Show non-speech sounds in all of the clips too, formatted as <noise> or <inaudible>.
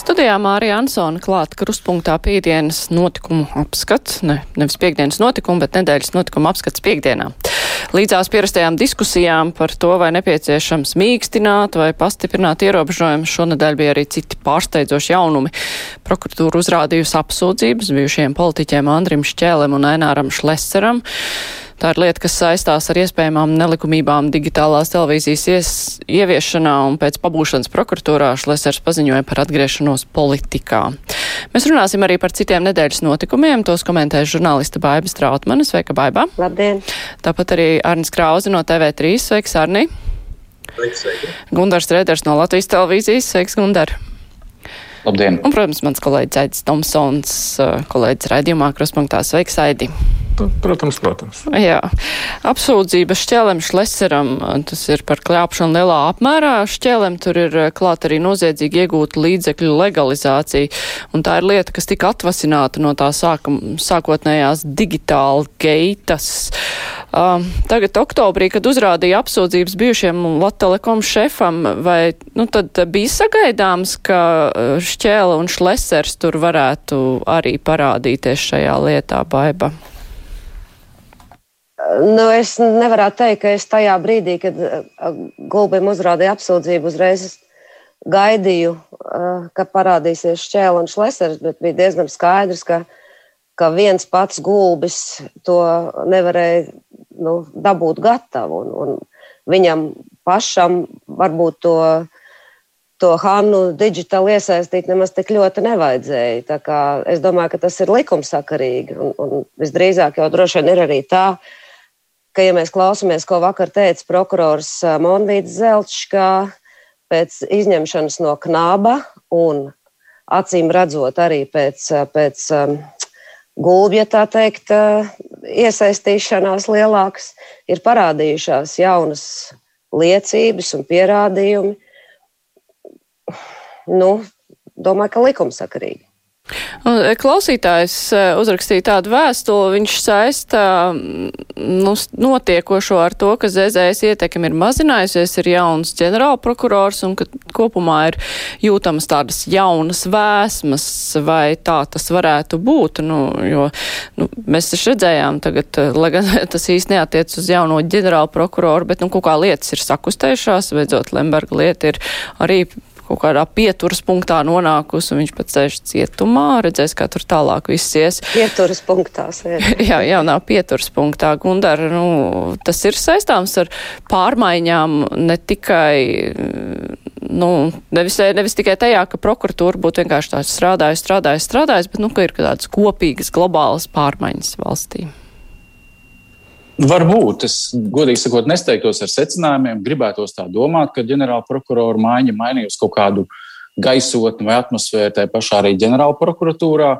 Studijā Mārija Ansona klāta krustpunktā piekdienas notikumu apskats, ne, nevis piekdienas notikumu, bet nedēļas notikumu apskats piekdienā. Līdzās pierastajām diskusijām par to, vai nepieciešams mīkstināt vai pastiprināt ierobežojumus, šonadēļ bija arī citi pārsteidzoši jaunumi. Prokuratūra uzrādījusi apsūdzības bijušiem politiķiem Andrim Šķēlem un Aināram Šleseram. Tā ir lieta, kas saistās ar iespējamām nelikumībām digitālās televīzijas ies, ieviešanā un pēc pabūšanas prokuratūrā Šlesers paziņoja par atgriešanos politikā. Mēs runāsim arī par citiem nedēļas notikumiem. Tos komentēs žurnāliste Baiba Strautmane. Sveika, Baiba! Labdien! Tāpat arī Arnis Krauzi no TV3. Sveiks, Arni! Sveiki! Gundars Reders no Latvijas televīzijas. Sveiks, Gundar! Labdien! Un, protams, mans kolēģis Aidis Tomsons, kolēģis raidījumā Kruspunktā. Sveiks, Aidi! Protams, protams. Jā. Apsūdzība šķēlem šleseram, tas ir par kļāpšanu lielā apmērā. Šķēlem tur ir klāt arī noziedzīgi iegūta līdzekļu legalizācija, un tā ir lieta, kas tika atvasināta no tā sākum, sākotnējās digitāla geitas. Uh, tagad oktobrī, kad uzrādīja apsūdzības bijušiem Latvijas šefam, vai nu, tad bija sagaidāms, ka šķēle un šlesers tur varētu arī parādīties šajā lietā, baiba? Nu, es nevaru teikt, ka es tajā brīdī, kad Gulbim uzrādīja apsūdzību, uzreiz gaidīju, ka parādīsies šķēle un šlesers, bet bija diezgan skaidrs, ka, ka viens pats gulbis to nevarēja nu, dabūt gatavu. Un, un viņam pašam varbūt to, to Hannu digitāli iesaistīt nemaz tik ļoti nevajadzēja. Es domāju, ka tas ir likumsakarīgi. Un, un visdrīzāk jau droši vien ir arī tā, ka, ja mēs klausāmies, ko vakar teica prokurors Monvīds Zelčs, ka pēc izņemšanas no knāba un acīm redzot arī pēc, pēc um, gulbja, tā teikt, iesaistīšanās lielākas, ir parādījušās jaunas liecības un pierādījumi. Nu, domāju, ka likumsakarīgi. E, klausītājs e, uzrakstīja tādu vēstuli, viņš saista nu, notiekošo ar to, ka ZZS ietekme ir mazinājusies, ir jauns ģenerālprokurors un ka kopumā ir jūtamas tādas jaunas vēsmas, vai tā tas varētu būt. Nu, jo nu, mēs taču redzējām tagad, e, lai gan <laughs> tas īsti neatiec uz jauno ģenerālprokuroru, bet nu, kaut kā lietas ir sakustējušās, beidzot Lemberga lieta ir arī kaut kādā pieturas punktā nonākusi, un viņš pat sēž cietumā, redzēs, kā tur tālāk viss ies. Pieturas punktā sēž. <laughs> Jā, jaunā pieturas punktā. Gundar, nu, tas ir saistāms ar pārmaiņām ne tikai, nu, nevis, nevis tikai tajā, ka prokuratūra būtu vienkārši tā strādājusi, strādājusi, strādājusi, bet, nu, ka ir kādas kopīgas globālas pārmaiņas valstī. Varbūt es, godīgi sakot, nesteigtos ar secinājumiem. Gribētos tā domāt, ka ģenerāla prokurora maiņa mainījusi kaut kādu gaisotni vai atmosfēru tajā pašā arī ģenerāla prokuratūrā.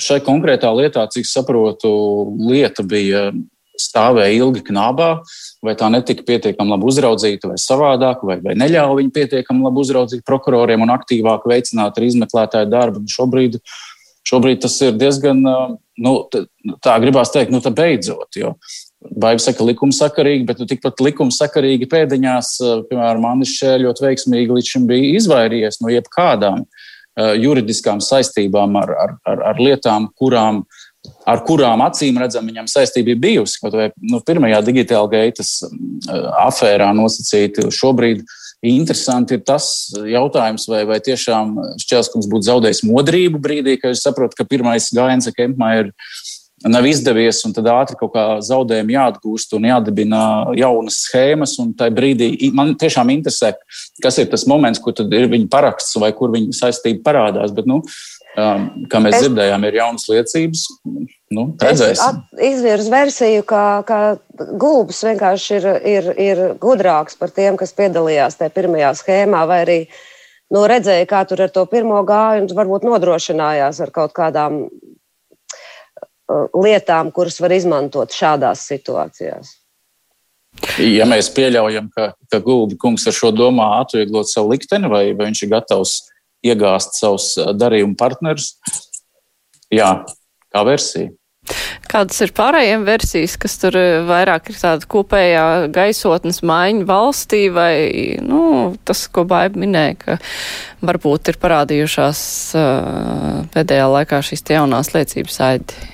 Šai konkrētā lietā, cik saprotu, lieta bija stāvēja ilgi knābā, vai tā netika pietiekami labi uzraudzīta, vai savādāk, vai, vai neļāva viņu pietiekami labi uzraudzīt prokuroriem un aktīvāk veicināt arī izmeklētāju darbu. Un šobrīd, šobrīd tas ir diezgan, nu, tā gribās teikt, nu, beidzot. Jo Baiba saka, likumsakarīgi, bet nu, tikpat likumsakarīgi pēdiņās, piemēram, Andris Šēļot veiksmīgi līdz šim bija izvairījies no jebkādām uh, juridiskām saistībām ar, ar, ar, ar lietām, kurām, ar kurām acīm redzam viņam saistība ir bijusi. Kaut vai nu, pirmajā digitāla gaitas uh, afērā nosacīti šobrīd. Interesanti ir tas jautājums, vai, vai tiešām Šķelskums būtu zaudējis modrību brīdī, kad viņš saprot, ka pirmais gājiens Kempmā ir nav izdevies, un tad ātri kaut kā zaudējumi jāatgūst un jādibina jaunas schēmas. Un tajā brīdī man tiešām interesē, kas ir tas moments, kur ir viņa paraksts vai kur viņa saistība parādās. Bet, nu, um, kā mēs es, dzirdējām, ir jaunas liecības. Nu, redzēsim. es izvirzu versiju, ka, ka gulbis vienkārši ir, ir, ir gudrāks par tiem, kas piedalījās tajā pirmajā schēmā, vai arī nu, redzēja, kā tur ar to pirmo gāju, un varbūt nodrošinājās ar kaut kādām Uh, lietām, kuras var izmantot šādās situācijās. Ja mēs pieļaujam, ka, ka Gulbi kungs ar šo domā atvieglot savu likteni, vai, vai viņš ir gatavs iegāzt savus uh, darījumu partnerus, jā, kā versija. Kādas ir pārējiem versijas, kas tur eh, vairāk ir tāda kopējā gaisotnes maiņa valstī, vai nu, tas, ko Baiba minēja, ka varbūt ir parādījušās uh, pēdējā laikā šīs jaunās liecības aidi?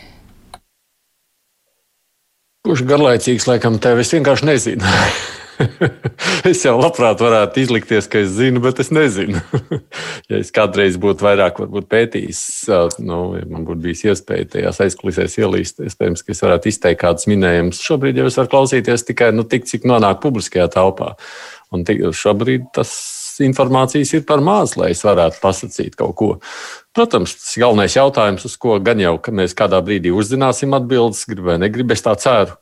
Kurš garlaicīgs, laikam, tev es vienkārši nezinu. <laughs> <laughs> es jau labprāt varētu izlikties, ka es zinu, bet es nezinu. <laughs> ja es kādreiz būtu vairāk pētījis, nu, ja man būtu bijis iespēja tajās aizkulisēs ielīst, iespējams, ka es varētu izteikt kādus minējumus. Šobrīd jau es varu klausīties tikai nu, tik, cik nonāk publiskajā telpā. Un tik, šobrīd tas informācijas ir par maz, lai es varētu pasakīt kaut ko. Protams, tas ir galvenais jautājums, uz ko gan jau mēs kādā brīdī uzzināsim atbildes, grib vai negrib, es tā ceru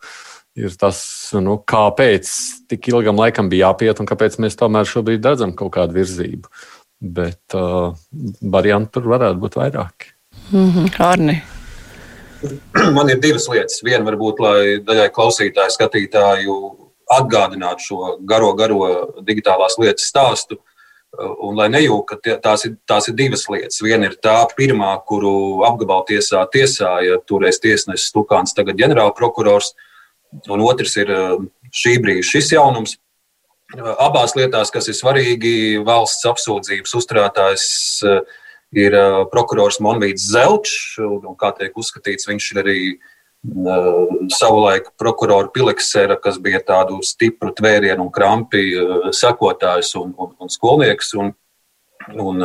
ir tas, nu, kāpēc tik ilgam laikam bija jāpiet un kāpēc mēs tomēr šobrīd redzam kaut kādu virzību. Bet uh, variantu tur varētu būt vairāki. Mm -hmm. Arni. <clears throat> Man ir divas lietas. Viena varbūt, lai daļai klausītāju, skatītāju atgādinātu šo garo, garo digitālās lietas stāstu. Un lai nejūta, ka tās ir, tās ir divas lietas. Viena ir tā pirmā, kuru apgabalā tiesā tiesāja toreiz tiesnesis Lukāns, tagad ģenerālprokurors. Uh, un otrs ir eh, šī brīža šis jaunums. Eh, abās lietās, kas ir svarīgi, valsts apsūdzības uzturētājs eh, ir prokurors Monvīds Zelčs, kā tiek uzskatīts, viņš ir arī savulaik prokurora Pileksera, kas bija tādu stipru tvērienu un krampi sekotājs un, un, un skolnieks. Un, un,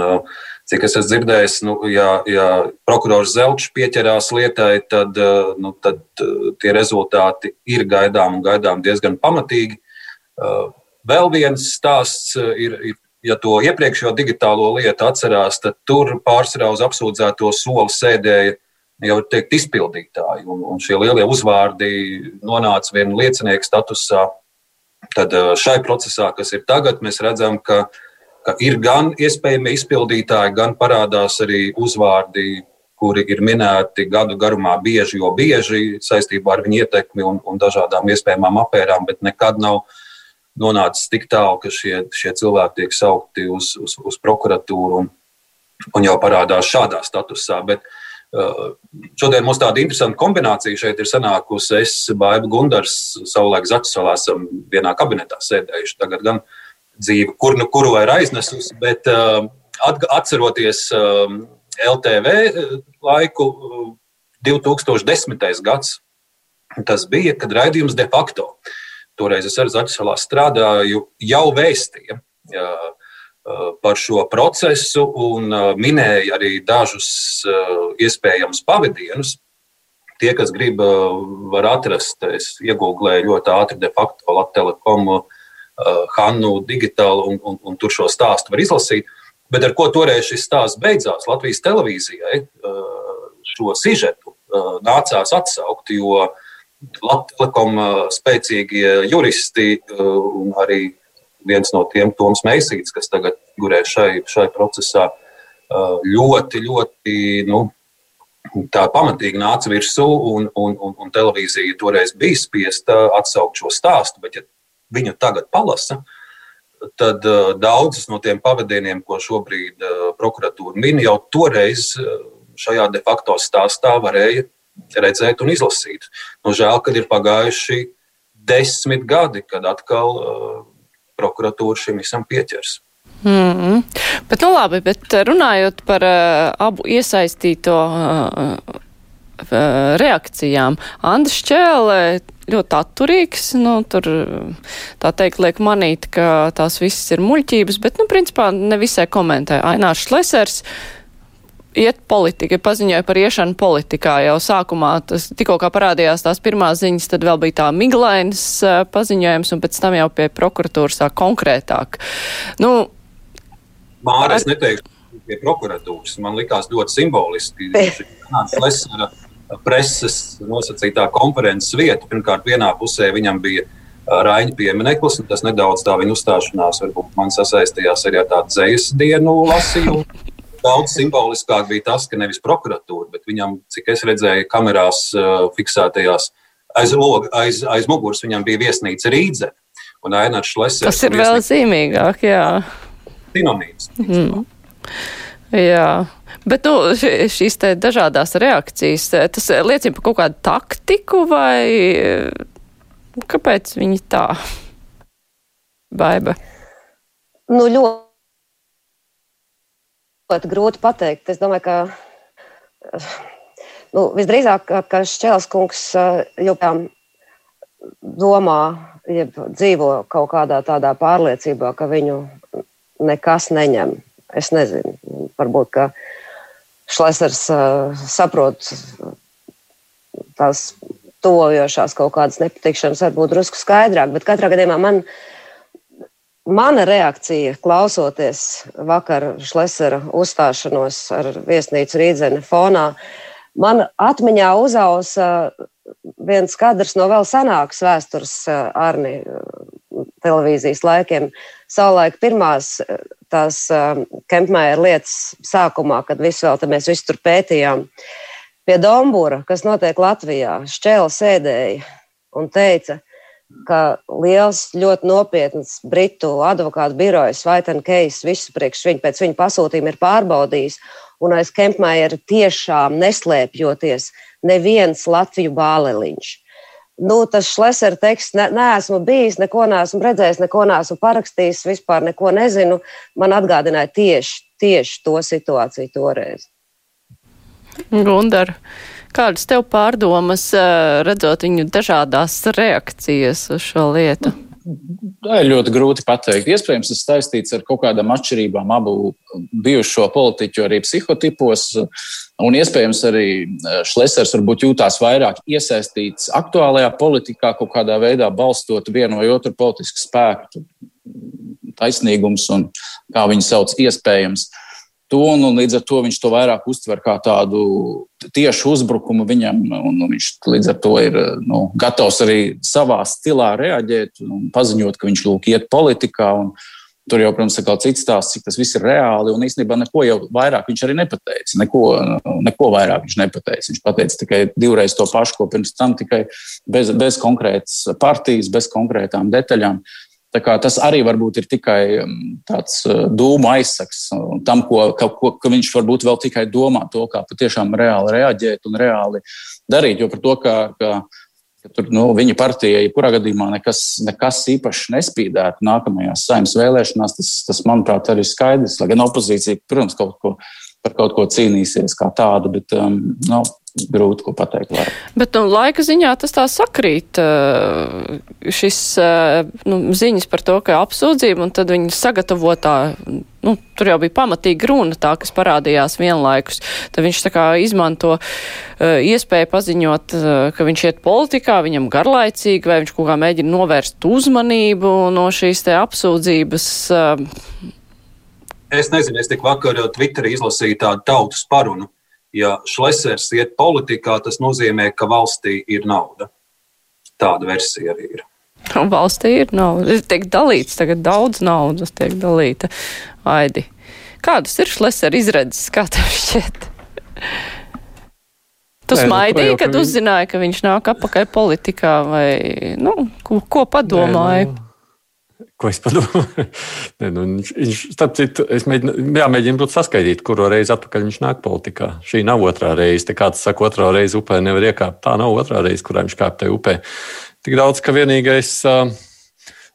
cik es esmu dzirdējis, nu, ja, ja prokurors Zelčs pieķerās lietai, tad, eh, nu, tad eh, tie rezultāti ir gaidām un gaidām diezgan pamatīgi. Eh, vēl viens stāsts ir, ir ja to iepriekšējo digitālo lietu atcerās, tad tur pārsvarā uz apsūdzēto soli sēdēja jau teikt, izpildītāji. Un, un šie lielie uzvārdi nonāca viena liecinieka statusā. Tad šai procesā, kas ir tagad, mēs redzam, ka ka ir gan iespējami izpildītāji, gan parādās arī uzvārdi, kuri ir minēti gadu garumā bieži, jo bieži saistībā ar viņu ietekmi un, un dažādām iespējamām apērām, bet nekad nav nonācis tik tālu, ka šie, šie cilvēki tiek saukti uz, uz, uz prokuratūru un, un jau parādās šādā statusā. Bet, uh, Šodien mums tāda interesanta kombinācija šeit ir sanākusi. Es, Baiba Gundars, savulaik Zaķisolā esam vienā kabinetā sēdējuši. Tagad gan uh, dzīve, kur nu kuru ir aiznesusi, bet uh, atceroties um, LTV uh, laiku, 2010. Uh, gads, tas bija, kad raidījums de facto, toreiz es ar Zaķisalā strādāju, jau vēstīja par šo procesu un minēja arī dažus iespējamus pavadienus. Tie, kas grib, var atrast, es iegūlēju ļoti ātri de facto Latvijas telekomu Hannu digitāli, un, un, un tur šo stāstu var izlasīt. Bet ar ko toreiz šis stāsts beidzās? Latvijas televīzijai uh, šo sižetu uh, nācās atsaukt, jo Latvijas spēcīgie juristi un arī viens no tiem, Toms Meisīts, kas tagad gurē šai, šai procesā, ļoti, ļoti nu, tā pamatīgi nāca virsū, un, un, un, un televīzija toreiz bija spiesta atsaukt šo stāstu. Bet, ja viņu tagad palasa, tad uh, daudzas no tiem pavadieniem, ko šobrīd uh, prokuratūra min, jau toreiz uh, šajā de facto stāstā varēja redzēt un izlasīt. Nu, žēl, ka ir pagājuši desmit gadi, kad atkal prokuratūra šim visam pieķers. Mm -hmm. Bet, nu labi, bet runājot par uh, abu iesaistīto uh, uh, reakcijām, Andris Čēlē ļoti atturīgs. Nu, tur, tā teikt, liek manīt, ka tās visas ir muļķības, bet, nu, principā nevisai komentē. Ainārs Šlesers iet politika, paziņoja par iešanu politikā jau sākumā. Tas tikko kā parādījās tās pirmās ziņas, tad vēl bija tā miglainas paziņojums, un pēc tam jau pie prokuratūras tā konkrētāk. Nu, Māra, es neteiktu pie prokuratūras. Man likās ļoti simboliski. Šlesera preses nosacītā konferences vieta. Pirmkārt, vienā pusē viņam bija Raņa piemineklis, un tas nedaudz tā viņa uzstāšanās varbūt man sasaistījās arī ar tādu dzīslu dienu lasījumu. Daudz simboliskāk bija tas, ka nevis prokuratūra, bet viņam, cik es redzēju, kamerās fiksētajās aiz, log, aiz, aiz muguras viņam bija viesnīca Rīdze. Un Ainārs Šlesers. Tas ir vēl zīmīgāk, jā. Sinonīms. Mm. Jā. Bet nu, šīs dažādas reakcijas, tas liecina par kaut kādu taktiku vai kāpēc viņi tā? <laughs> Baiba. Nu, ļoti, ļoti grūti pateikt. Es domāju, ka nu, visdrīzāk, ka Šķēles kungs joprojām domā, jeb dzīvo kaut kādā tādā pārliecībā, ka viņu nekas neņem. Es nezinu, varbūt, ka Šlesers uh, saprot tās tuvojošās kaut kādas nepatikšanas, varbūt drusku skaidrāk, bet katrā gadījumā man, mana reakcija, klausoties vakar Šlesera uzstāšanos ar viesnīcu Rīdzene fonā, man atmiņā uzausa viens kadrs no vēl senākas vēstures Arni televīzijas laikiem. Savulaik pirmās tās Kempmēra lietas sākumā, kad visu vēl mēs visu tur pētījām, pie Dombūra, kas notiek Latvijā, šķēla sēdēja un teica, ka liels, ļoti nopietns britu advokātu birojas Vaitena Keis visu priekš viņa pēc viņa pasūtījuma ir pārbaudījis, un aiz Kempmēra tiešām neslēpjoties neviens Latviju bāleliņš. Nu, tas Šlesera teksts, ne, neesmu bijis, neko neesmu redzējis, neko neesmu parakstījis, vispār neko nezinu. Man atgādināja tieši, tieši to situāciju toreiz. Gundar, kādas tev pārdomas, redzot viņu dažādās reakcijas uz šo lietu? Ir ļoti grūti pateikt. Iespējams, tas saistīts ar kaut kādām atšķirībām abu bijušo politiķu arī psihotipos. Un iespējams, arī Šlesers varbūt jūtās vairāk iesaistīts aktuālajā politikā, kaut kādā veidā balstot vienu vai otru politisku spēku, taisnīgums un kā viņi sauc, iespējams. Uh, to, un, līdz ar to viņš to vairāk uztver kā tādu tiešu uzbrukumu viņam, un, un viņš līdz ar to ir nu, gatavs arī savā stilā reaģēt un paziņot, ka viņš lūk iet politikā. Un, Tur jau, protams, ir cits stāsts, cik tas viss ir reāli. Un īstenībā neko jau vairāk viņš arī nepateica. Neko, neko vairāk viņš nepateica. Viņš pateica tikai divreiz to pašu, ko pirms tam, tikai bez, bez konkrētas partijas, bez konkrētām detaļām. Tas arī varbūt ir tikai um, tāds uh, dūmu aizsaks tam, ko, ko, ka viņš varbūt vēl tikai domā to, kā patiešām reāli reaģēt un reāli darīt. Jo par to, ka, ka, ka tur, nu, viņa partija, jebkurā gadījumā, nekas, nekas īpaši nespīdētu nākamajās saimnes vēlēšanās, tas, tas, manuprāt, arī ir skaidrs. Lai gan opozīcija, protams, kaut ko par kaut ko cīnīsies kā tādu, bet um, nu, grūti ko pateikt. Var. Bet nu, laika ziņā tas tā sakrīt. Šis nu, ziņas par to, ka apsūdzība un tad viņa sagatavotā, nu, tur jau bija pamatīgi runa tā, kas parādījās vienlaikus. Tad viņš tā kā izmanto iespēju paziņot, ka viņš iet politikā, viņam garlaicīgi, vai viņš kaut kā mēģina novērst uzmanību no šīs te apsūdzības. Es nezinu, es tik vakar Twitterī izlasīju tādu tautas parunu ja Šlesers iet politikā, tas nozīmē, ka valstī ir nauda. Tāda versija arī ir. Valstī ir nauda. Tiek dalīts tagad daudz naudas, tiek dalīta. Aidi. Kādas ir Šlesera izredzes, kā tev šķiet? Tu nu, smaidīji, kad uzzināji, ka viņš nāk apakaļ politikā, vai nu, ko, ko padomāji? Nē, nu, Ko es padomāju? <laughs> ne, nu, viņš, starp citu, es mēģinu, jāmēģina būt saskaidīt, kuru reizi atpakaļ viņš nāk politikā. Šī nav otrā reize. Te kāds saka, otrā reize upē nevar iekāpt. Tā nav otrā reize, kurā viņš kāp tajā upē. Tik daudz, ka vienīgais.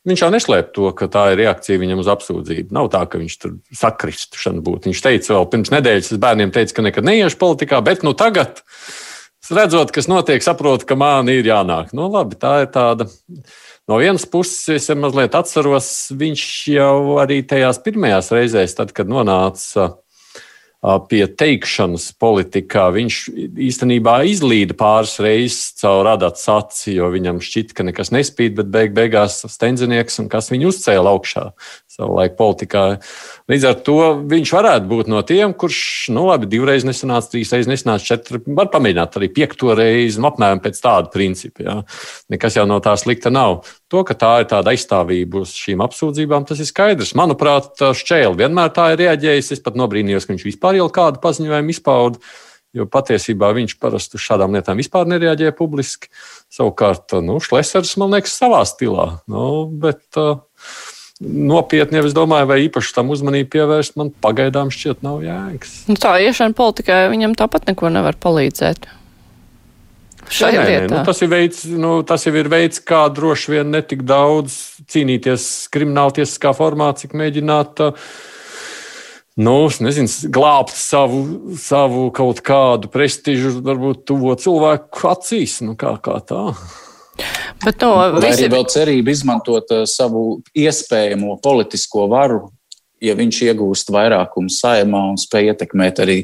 Viņš jau neslēp to, ka tā ir reakcija viņam uz apsūdzību. Nav tā, ka viņš tur sakristušana būtu. Viņš teica vēl pirms nedēļas, es bērniem teicu, ka nekad neiešu politikā, bet nu tagad, redzot, kas notiek, saprotu, ka man ir jānāk. Nu, labi, tā ir tāda No vienas puses, es mazliet atceros, viņš jau arī tajās pirmajās reizēs, tad, kad nonāca pie teikšanas politikā. Viņš īstenībā izlīda pāris reizes caur radātu saci, jo viņam šķita, ka nekas nespīd, bet beig beigās stenzinieks un kas viņu uzcēla augšā savulaik politikā. Līdz ar to viņš varētu būt no tiem, kurš, nu labi, divreiz nesanāca, trīs reizes nesanāca, četri, var pamēģināt arī piekto reizi, nu apmēram pēc tāda principa. Jā. Nekas jau no tā slikta nav. To, ka tā ir tāda aizstāvība uz šīm apsūdzībām, tas ir skaidrs. Manuprāt, Šķēle vienmēr tā ir reaģējis. Es pat nobrīnījos, ka viņš vispār jau kādu paziņojumu izpauda. Jo patiesībā viņš parasti uz šādām lietām vispār nereaģēja publiski. Savukārt, nu, Šlesers, man liekas, savā stilā. Nu, bet, uh, nopietni, es domāju, vai īpaši tam uzmanību pievērst, man pagaidām šķiet nav jēgas. Nu, tā iešana politikai viņam tāpat neko nevar palīdzēt. Nē, nē, nu, tas, ir veids, nu, tas jau ir veids, kā droši vien netik daudz cīnīties krimināltiesiskā formā, cik mēģināt uh, nu, nezinu, glābt savu, savu kaut kādu prestižu, varbūt tuvo cilvēku acīs. Nu, kā, kā tā? Bet, no, Vai visi... arī vēl cerība izmantot uh, savu iespējamo politisko varu, ja viņš iegūst vairākumu saimā un spēj ietekmēt arī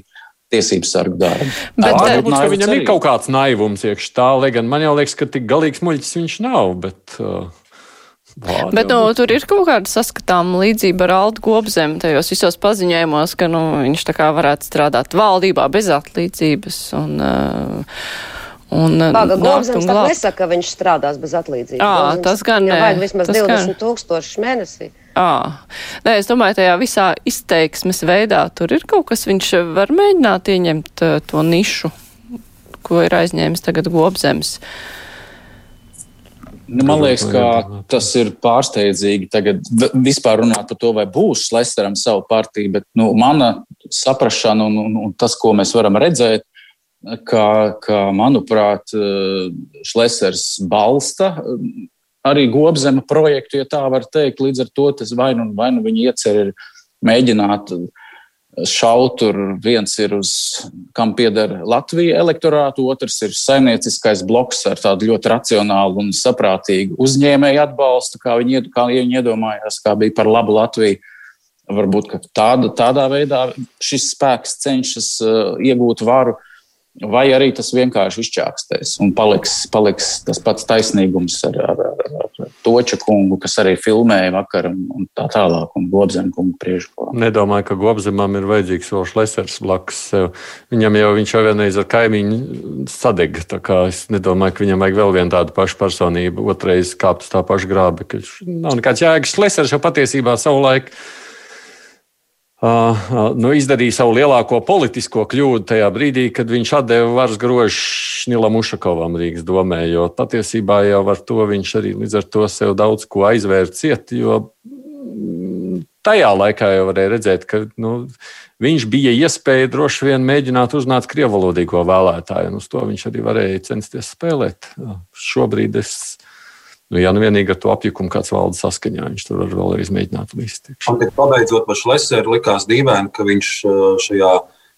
tiesību sargu darbu. Bet, Tā, varbūt, ka viņam ir kaut kāds naivums iekšā tā, lai gan man jau liekas, ka tik galīgs muļķis viņš nav. Bet, uh, Vārdi Bet nu, tur ir kaut kāda saskatāma līdzība ar Aldu Gobzemi tajos visos paziņojumos, ka nu, viņš tā kā varētu strādāt valdībā bez atlīdzības. Un, uh, un, Paga Gobzems un tā nesaka, ka viņš strādās bez atlīdzības. Ā, Gobzems tas gan nē, vajag vismaz tas 20 gan. tūkstošus mēnesī. Ā, nē, es domāju, tajā visā izteiksmes veidā tur ir kaut kas, viņš var mēģināt ieņemt uh, to nišu, ko ir aizņēmis tagad Gobzems. Nu, man liekas, ka tas ir pārsteidzīgi tagad vispār runāt par to, vai būs Lesteram savu partiju, bet nu, mana saprašana un, un, un tas, ko mēs varam redzēt, ka, ka manuprāt, eh, Šlesers balsta eh, arī Gobzema projektu, ja tā var teikt. Līdz ar to tas vai nu, vai nu viņi iecer ir mēģināt šaut tur. Viens ir uz, kam pieder Latvija elektorātu, otrs ir saimnieciskais bloks ar tādu ļoti racionālu un saprātīgu uzņēmēju atbalstu, kā viņi, kā viņi iedomājās, kā bija par labu Latviju. Varbūt tāda, tādā veidā šis spēks cenšas uh, iegūt varu, vai arī tas vienkārši izčākstēs un paliks, paliks tas pats taisnīgums ar, ar, ar, ar Toča kungu, kas arī filmēja vakar un, un tā tālāk, un Gobzem kungu priekšgalā. Nedomāju, ka Gobzemam ir vajadzīgs vēl šlesers blakus sev. Viņam jau viņš jau vienreiz ar kaimiņu sadega. tā kā Es nedomāju, ka viņam vajag vēl vienu tādu pašu personību, otrreiz kāpt uz tā paša grāba. ka Nav nekāds jēgas. Šlesers jau patiesībā savulaik. Uh, uh, nu, izdarīja savu lielāko politisko kļūdu tajā brīdī, kad viņš atdeva varas grožu Nilam Ušakovam Rīgas domē. Jo patiesībā jau ar to viņš arī līdz ar to sev daudz ko aizvērt ciet. Jo mm, tajā laikā jau varēja redzēt, ka nu, viņš bija iespēja droši vien mēģināt uzrunāt krievalodīgo vēlētāju, un uz to viņš arī varēja censties spēlēt. Šobrīd es. Nu, ja nu vienīgi ar to apjukumu kāds valda saskaņā, viņš tur var vēlreiz mēģināt līst. Man tik pabeidzot par Šleseru likās dīvaini, ka viņš uh, šajā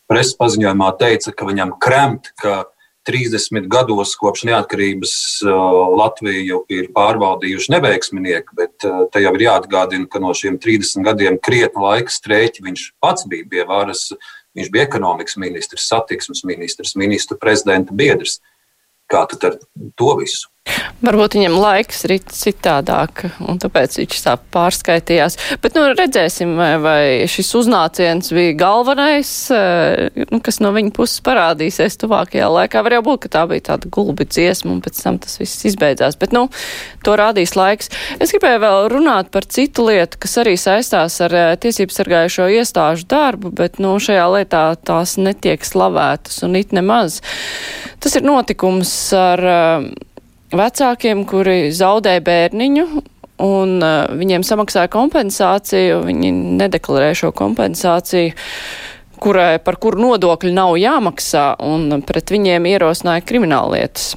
preses paziņojumā teica, ka viņam kremt, ka 30 gados kopš neatkarības uh, Latviju ir pārvaldījuši neveiksminieki, bet uh, te jau ir jāatgādina, ka no šiem 30 gadiem krietni laika strēķi viņš pats bija pie varas. Viņš bija ekonomikas ministrs, satiksmes ministrs, ministru prezidenta biedrs. Kā tad ar to visu? Varbūt viņam laiks ir citādāk, un tāpēc viņš tā pārskaitījās. Bet, nu, redzēsim, vai, šis uznāciens bija galvenais, eh, nu, kas no viņa puses parādīsies tuvākajā laikā. Var jau būt, ka tā bija tāda gulbi dziesma, un pēc tam tas viss izbeidzās. Bet, nu, to rādīs laiks. Es gribēju vēl runāt par citu lietu, kas arī saistās ar eh, tiesību sargājušo iestāžu darbu, bet, nu, šajā lietā tās netiek slavētas un it nemaz. Tas ir notikums ar uh, vecākiem, kuri zaudē bērniņu. Un uh, viņiem samaksāja kompensāciju, viņi nedeklarē šo kompensāciju, kurai, par kuru nodokļu nav jāmaksā, un pret viņiem ierosināja krimināllietas.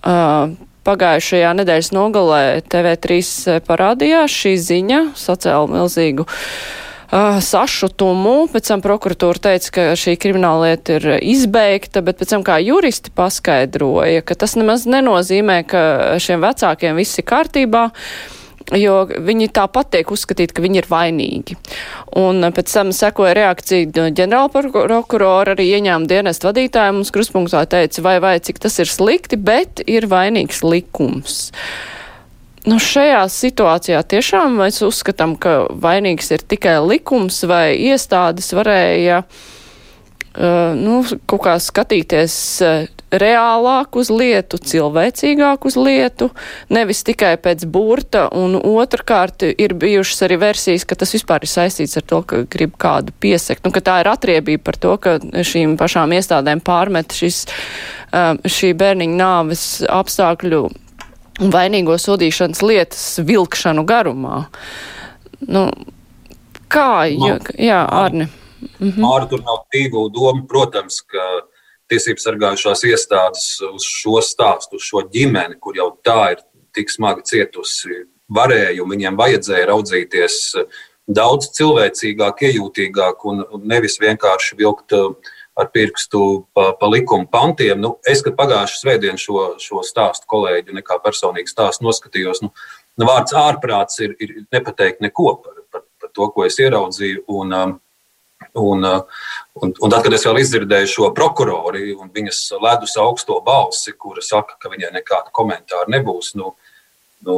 Uh, Pagājušajā nedēļas nogalē TV3 parādījās šī ziņa, sacēla milzīgu uh, sašutumu. Pēc tam prokuratūra teica, ka šī krimināllieta ir izbeigta, bet pēc tam kā juristi paskaidroja, ka tas nemaz nenozīmē, ka šiem vecākiem viss ir kārtībā. Jo viņi tāpat tiek uzskatīti, ka viņi ir vainīgi. Un pēc tam sekoja reakcija no ģenerāla prokurora, arī ieņēma dienestu vadītāju. Mums kruspunktā teica, vai, vai cik tas ir slikti, bet ir vainīgs likums. Nu, šajā situācijā tiešām mēs uzskatām, ka vainīgs ir tikai likums vai iestādes varēja uh, nu, kaut kā skatīties uh, reālāk uz lietu, cilvēcīgāk uz lietu, nevis tikai pēc burta, un otrkārt ir bijušas arī versijas, ka tas vispār ir saistīts ar to, ka grib kādu piesekt, nu, ka tā ir atriebība par to, ka šīm pašām iestādēm pārmet šis, um, šī bērniņa nāves apstākļu un vainīgo sodīšanas lietas vilkšanu garumā. Nu, kā, jo, jā, Arni? Mhm. Māri tur nav divu domu. Protams, ka tiesības sargājušās iestādes uz šo stāstu, uz šo ģimeni, kur jau tā ir tik smagi cietusi, varēja un viņiem vajadzēja raudzīties daudz cilvēcīgāk, iejūtīgāk un nevis vienkārši vilkt uh, ar pirkstu pa, pa likuma pantiem. Nu, es, kad pagājušā svētdienā šo, šo stāstu kolēģi, nekā personīgi stāstu noskatījos, nu, nu, vārds ārprāts ir, ir nepateikt neko par, par, par to, ko es ieraudzīju. Un, um, Un, uh, un, un tad, kad es vēl izdzirdēju šo prokurori un viņas ledus augsto balsi, kura saka, ka viņai nekāda komentāra nebūs, nu, nu,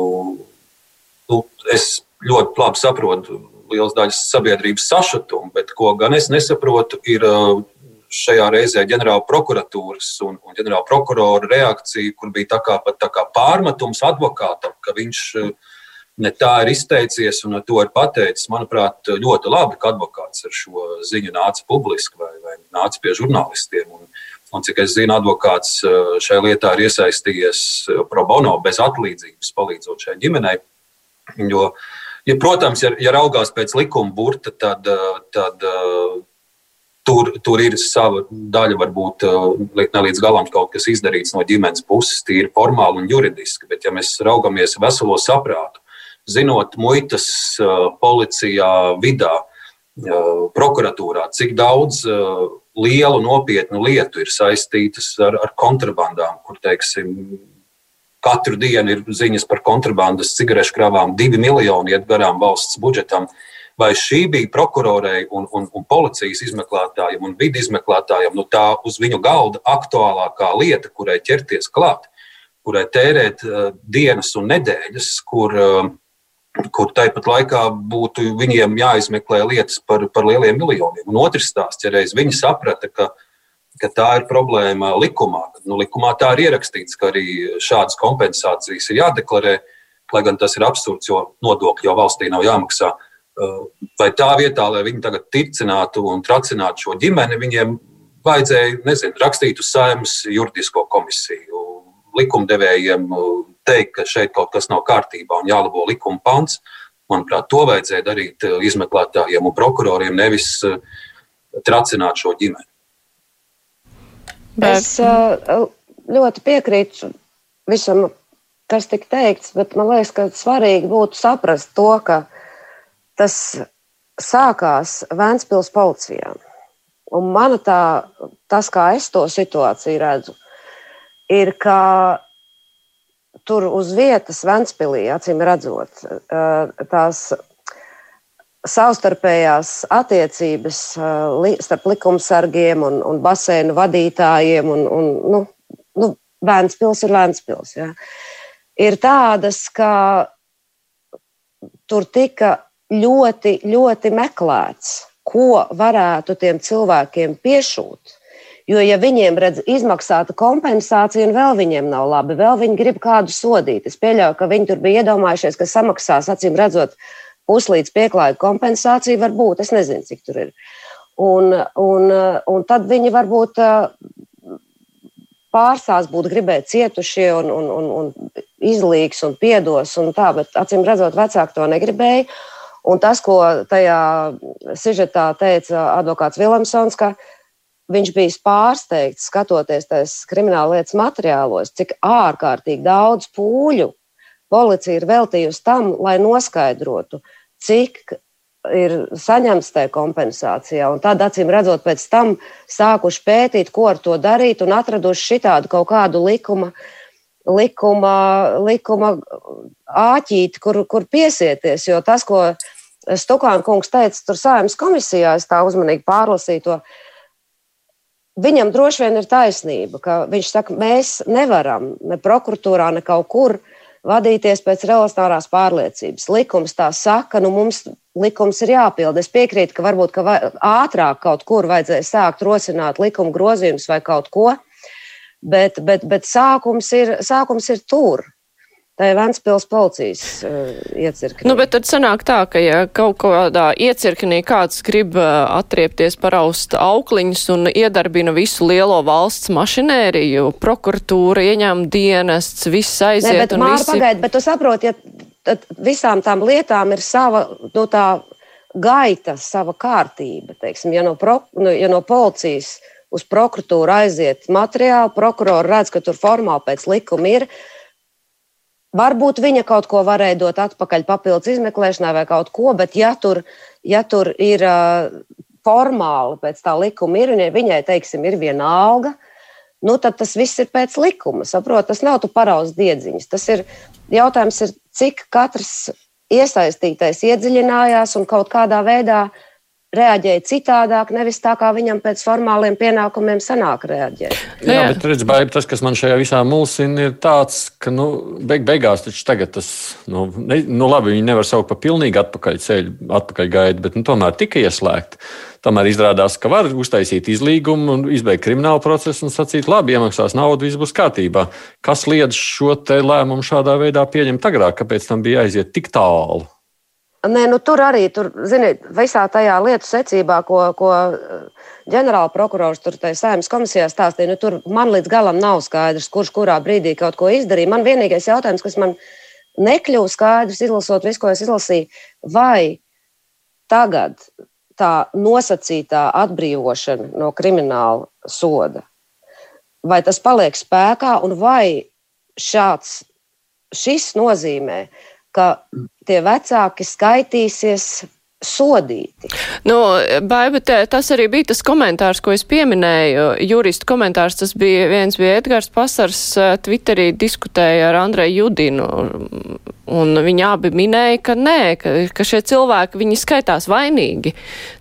nu, es ļoti labi saprotu liels daļas sabiedrības sašutumu, bet ko gan es nesaprotu, ir uh, šajā reizē ģenerāla prokuratūras un, un ģenerāla prokurora reakcija, kur bija tā kā, tā kā pārmetums advokātam, ka viņš uh, ne tā ir izteicies un to ir pateicis. Manuprāt, ļoti labi, ka advokāts ar šo ziņu nāca publiski vai, vai nāca pie žurnālistiem. Un, un cik es zinu, advokāts eh, šajā lietā ir iesaistījies eh, pro bono bez atlīdzības, palīdzot šai ģimenei. Jo, ja, protams, ja, ja raugās pēc likuma burta, tad, eh, tad tur, tur ir sava daļa, varbūt ne līdz galam kaut kas izdarīts no ģimenes puses, tīri formāli un juridiski. Bet, ja mēs raugamies veselo saprātu, zinot muitas policijā, vidā, prokuratūrā, cik daudz lielu, nopietnu lietu ir saistītas ar, ar kontrabandām, kur, teiksim, katru dienu ir ziņas par kontrabandas cigarešu kravām, divi miljoni iet garām valsts budžetam. Vai šī bija prokurorei un, un, un policijas izmeklētājiem un vidu izmeklētājiem nu, tā uz viņu galda aktuālākā lieta, kurai ķerties klāt, kurai tērēt uh, dienas un nedēļas, kur uh, kur tāpat laikā būtu viņiem jāizmeklē lietas par, par lieliem miljoniem. Un otrs stāsts, ja reiz viņi saprata, ka, ka tā ir problēma likumā, nu, likumā tā ir ierakstīts, ka arī šādas kompensācijas ir jādeklarē, lai gan tas ir absurds, jo nodokļi jau valstī nav jāmaksā. Vai tā vietā, lai viņi tagad tircinātu un tracinātu šo ģimeni, viņiem vajadzēja nezinu, rakstīt uz saimnes juridisko komisiju, likumdevējiem teikt, ka šeit kaut kas nav kārtībā un jālabo likuma pants. Manuprāt, to vajadzēja darīt eh, izmeklētājiem un prokuroriem, nevis eh, tracināt šo ģimeni. Es eh, ļoti piekrītu visam, kas tika teikts, bet man liekas, ka svarīgi būtu saprast to, ka tas sākās Vēncpils policijā. Un mana tā, tas, kā es to situāciju redzu, ir, ka tur uz vietas Ventspīlī, acīm redzot, tās savstarpējās attiecības starp likumsargiem un, un basēnu vadītājiem un, un nu, nu, Vēnspils ir Vēnspils. Ja. Ir tādas, ka tur tika ļoti, ļoti meklēts, ko varētu tiem cilvēkiem piešūt Jo, ja viņiem redz izmaksāta kompensācija, un vēl viņiem nav labi, vēl viņi grib kādu sodīt. Es pieļauju, ka viņi tur bija iedomājušies, ka samaksās, acīm redzot, puslīdz pieklājīgu kompensāciju, varbūt. Es nezinu, cik tur ir. Un, un, un tad viņi varbūt pārsās būtu gribējuši cietušie un, un, un, un izlīgs un piedos un tā, bet acīm redzot, vecāki to negribēja. Un tas, ko tajā sižetā teica advokāts Viljamsons, ka viņš bija pārsteigts, skatoties tajos krimināla lietas materiālos, cik ārkārtīgi daudz pūļu policija ir veltījusi tam, lai noskaidrotu, cik ir saņemts tajā kompensācijā. Un tad, acīm redzot, pēc tam sākuši pētīt, ko ar to darīt, un atraduši šitādu kaut kādu likuma, likuma, likuma āķīti, kur, kur piesieties. Jo tas, ko Stukāna kungs teica tur saimnes komisijā, es tā uzmanīgi pārlasīju to Viņam droši vien ir taisnība, ka viņš saka, mēs nevaram ne prokuratūrā, ne kaut kur vadīties pēc relatīvās pārliecības. Likums tā saka, nu mums likums ir jāpilda. Es piekrītu, ka varbūt ka ātrāk kaut kur vajadzēja sākt rosināt likuma grozījumus vai kaut ko, bet, bet, bet sākums, ir, sākums ir tur. Tā ir Vēncpils policijas uh, iecirknī. Nu, bet tad sanāk tā, ka ja kaut kādā iecirknī kāds grib uh, atriepties paraust aukliņus un iedarbina visu lielo valsts mašinēriju, prokuratūra ieņem dienests, viss aiziet. Ne, bet, Māra, visi... pagaid, bet tu saproti, ja tad visām tām lietām ir sava nu, tā gaita, sava kārtība. Teiksim, ja, no pro, nu, ja no policijas uz prokuratūru aiziet materiāli, prokurori redz, ka tur formāli pēc likuma ir. Varbūt viņa kaut ko varēja dot atpakaļ papildus izmeklēšanai vai kaut ko, bet ja tur, ja tur ir uh, formāli pēc tā likuma ir, un ja viņai, teiksim, ir viena alga, nu, tad tas viss ir pēc likuma. Saprot, tas nav tu parauz diedziņas. Tas ir jautājums, ir, cik katrs iesaistītais iedziļinājās un kaut kādā veidā reaģēja citādāk, nevis tā, kā viņam pēc formāliem pienākumiem sanāk reaģēt. Jā, jā. bet redz, baigi, tas, kas man šajā visā mulsina, ir tāds, ka, nu, beig, beigās taču tagad tas, nu, ne, nu labi, viņi nevar saukt par pilnīgi atpakaļ ceļu, atpakaļ gaidu, bet, nu, tomēr tika ieslēgta. Tomēr izrādās, ka var uztaisīt izlīgumu un izbeigt kriminālu procesu un sacīt, labi, iemaksās naudu, viss būs kārtībā. Kas liedz šo lēmumu šādā veidā pieņemt agrāk, kāpēc tam bija aiziet tik tālu? Nē, nu, tur arī, tur, ziniet, visā tajā lietu secībā, ko, ko eh, ģenerāla prokurors tur saimnes komisijā stāstīja, nu, tur man līdz galam nav skaidrs, kurš kurā brīdī kaut ko izdarīja. Man vienīgais jautājums, kas man nekļuva skaidrs, izlasot visu, ko es izlasīju, vai tagad tā nosacītā atbrīvošana no krimināla soda, vai tas paliek spēkā, un vai šāds, šis nozīmē, ka tie vecāki skaitīsies sodīti. Nu, Baiba, tas arī bija tas komentārs, ko es pieminēju. Juristu komentārs tas bija viens bija Edgars Pasars, eh, Twitterī diskutēja ar Andreju Judinu. Un viņi abi minēja, ka nē, ka, ka šie cilvēki, viņi skaitās vainīgi.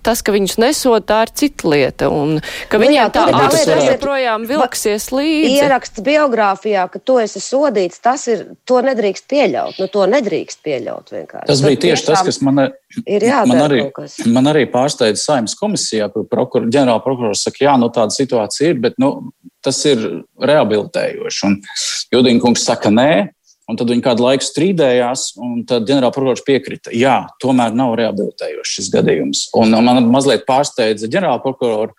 Tas, ka viņus nesod, tā ir cita lieta. Un ka nu, viņiem jā, tā lieta joprojām vilksies līdzi. Ieraksts biogrāfijā, ka tu esi sodīts, tas ir, to nedrīkst pieļaut. Nu, to nedrīkst pieļaut vienkārši. Tas bija tieši tas, kas man ir jādara man arī, man arī pārsteidza saimnes komisijā, kur prokur, ģenerāla prokurors saka, jā, nu tāda situācija ir, bet nu, tas ir rehabilitējoši. Un Judīna kungs saka, nē. Un tad viņi kādu laiku strīdējās, un tad ģenerāla prokurors piekrita, jā, tomēr nav rehabilitējošs šis gadījums. Un man mazliet pārsteidza ģenerāla prokurora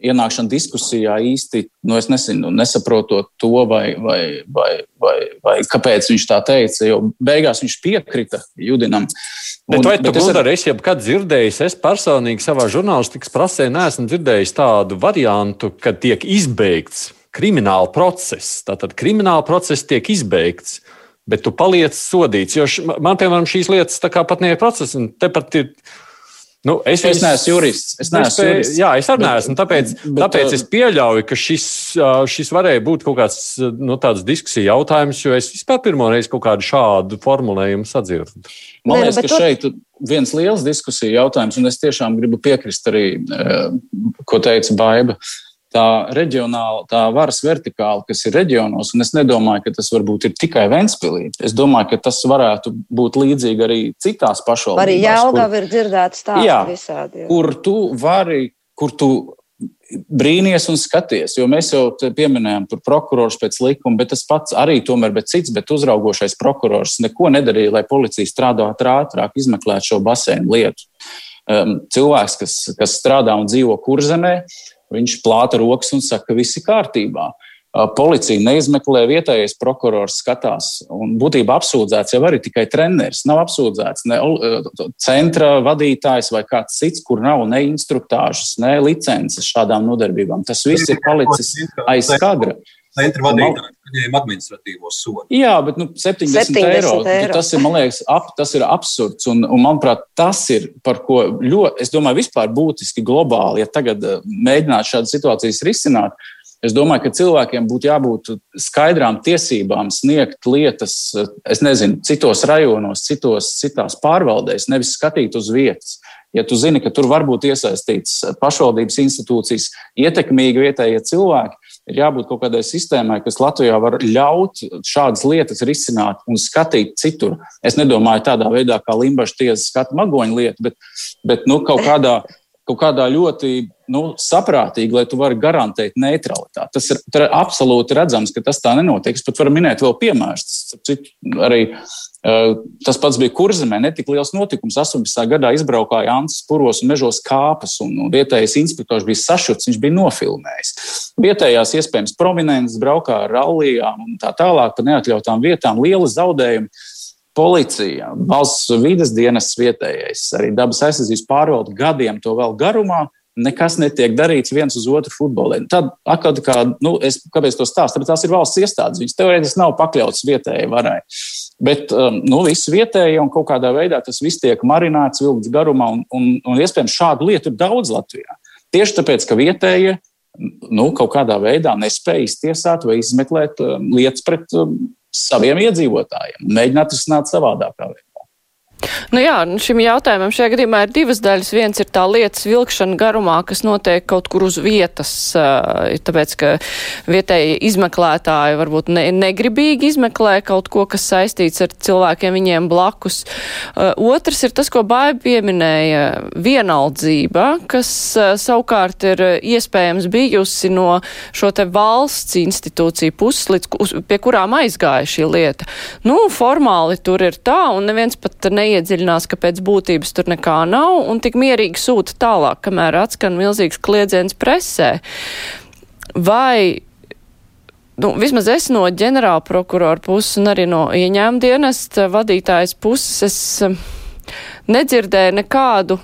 ienākšana diskusijā īsti, nu, es nesinu, nesaprotot to, vai, vai, vai, vai, vai kāpēc viņš tā teica, jo beigās viņš piekrita Judinam. Bet vai tu, Gunnar, esi jebkad dzirdējis, es personīgi savā žurnālistikas prasē neesmu dzirdējis tādu variantu, ka tiek izbeigts krimināla process. Tātad krimināla process tiek izbeigts, bet tu paliec sodīts. Jo š, man, piemēram, šīs lietas pat neiet process, un tepat ir Nu, es, es neesmu jurists. Es neesmu spēju, jurists. Jā, es arī neesmu. Tāpēc, bet, tāpēc es pieļauju, ka šis, šis varēja būt kaut kāds nu, diskusija jautājums, jo es vispār pirmo reizi kaut kādu šādu formulējumu sadzirdu. Man liekas, ka šeit viens liels diskusija jautājums, un es tiešām gribu piekrist arī, ko teica Baiba tā reģionāla, tā varas vertikāla, kas ir reģionos, un es nedomāju, ka tas varbūt ir tikai Ventspilī. Es domāju, ka tas varētu būt līdzīgi arī citās pašvaldībās. Arī Jēlgava ir dzirdēts tā visādi. Jā. Kur tu vari, kur tu brīnies un skaties, jo mēs jau pieminējām tur prokurors pēc likuma, bet tas pats arī tomēr, bet cits, bet uzraugošais prokurors neko nedarīja, lai policija strādātu ātrāk, izmeklētu šo basēnu lietu. Um, cilvēks, kas, kas strādā un dzīvo kurzemē, Viņš plāta rokas un saka, ka viss ir kārtībā. Policija neizmeklē, vietējais prokurors skatās. Un būtībā apsūdzēts jau arī tikai treneris. Nav apsūdzēts ne centra vadītājs vai kāds cits, kur nav ne instruktāžas, ne licences šādām nodarbībām. Tas viss ir palicis aiz skadra. Centra vadītājs saņēma administratīvo sodu. Jā, bet nu, 70, 70 eiro, eiro. Tas ir, man liekas, ap, tas ir absurds. Un, un, manuprāt, tas ir par ko ļoti, es domāju, vispār būtiski globāli, ja tagad mēģinātu šādas situācijas risināt. Es domāju, ka cilvēkiem būtu jābūt skaidrām tiesībām sniegt lietas, es nezinu, citos rajonos, citos, citās pārvaldēs, nevis skatīt uz vietas. Ja tu zini, ka tur var būt iesaistīts pašvaldības institūcijas, ietekmīgi vietējie cilvēki, ir jābūt kaut kādai sistēmai, kas Latvijā var ļaut šādas lietas risināt un skatīt citur. Es nedomāju tādā veidā, kā Limbaģa tiesa skata magoņu lietu, bet, bet nu, kaut kādā kaut kādā ļoti nu, saprātīgi, lai tu vari garantēt neutralitāti. Tas ir, ir absolūti redzams, ka tas tā nenotiek. Es pat varu minēt vēl piemērus. Tas, arī, uh, tas pats bija kurzemē, netik liels notikums. 18. gadā izbraukāja Jānis Puros un mežos kāpas, un vietējais inspektors bija sašuts, viņš bija nofilmējis. Vietējās iespējams prominents braukā ar rallijām un tā tālāk pa neatļautām vietām, liela zaudējuma. policija, valsts vidas dienas vietējais, arī dabas aizsardzības pārvalde gadiem to vēl garumā. Nekas netiek darīts viens uz otru futbolā. Tad, atkal, kā, nu, es, kāpēc to stāstu? Tāpēc tās ir valsts iestādes. Viņas teorētiski nav pakļautas vietējai varai. Bet um, nu, viss vietēji un kaut kādā veidā tas viss tiek marināts, vilkts garumā, un, un, un iespējams šādu lietu ir daudz Latvijā. Tieši tāpēc, ka vietējie nu, kaut kādā veidā nespēja iztiesāt vai izmeklēt um, lietas pret um, saviem iedzīvotājiem, mēģināt risināt savādākā veidā. Nu jā, nu šim jautājumam šajā gadījumā ir divas daļas. Viens ir tā lietas vilkšana garumā, kas notiek kaut kur uz vietas, tāpēc, ka vietēji izmeklētāji varbūt ne, negribīgi izmeklē kaut ko, kas saistīts ar cilvēkiem viņiem blakus. Otrs ir tas, ko Bāja pieminēja, vienaldzība, kas savukārt ir iespējams bijusi no šo te valsts institūciju puses, līdz, pie kurām aizgāja šī lieta. Nu, formāli tur ir tā, un neviens pat ne neiedziļinās, ka pēc būtības tur nekā nav, un tik mierīgi sūta tālāk, kamēr atskan milzīgs kliedziens presē. Vai nu, vismaz es no ģenerāla prokurora puses un arī no ieņēmuma dienesta vadītājas puses es um, nedzirdēju nekādu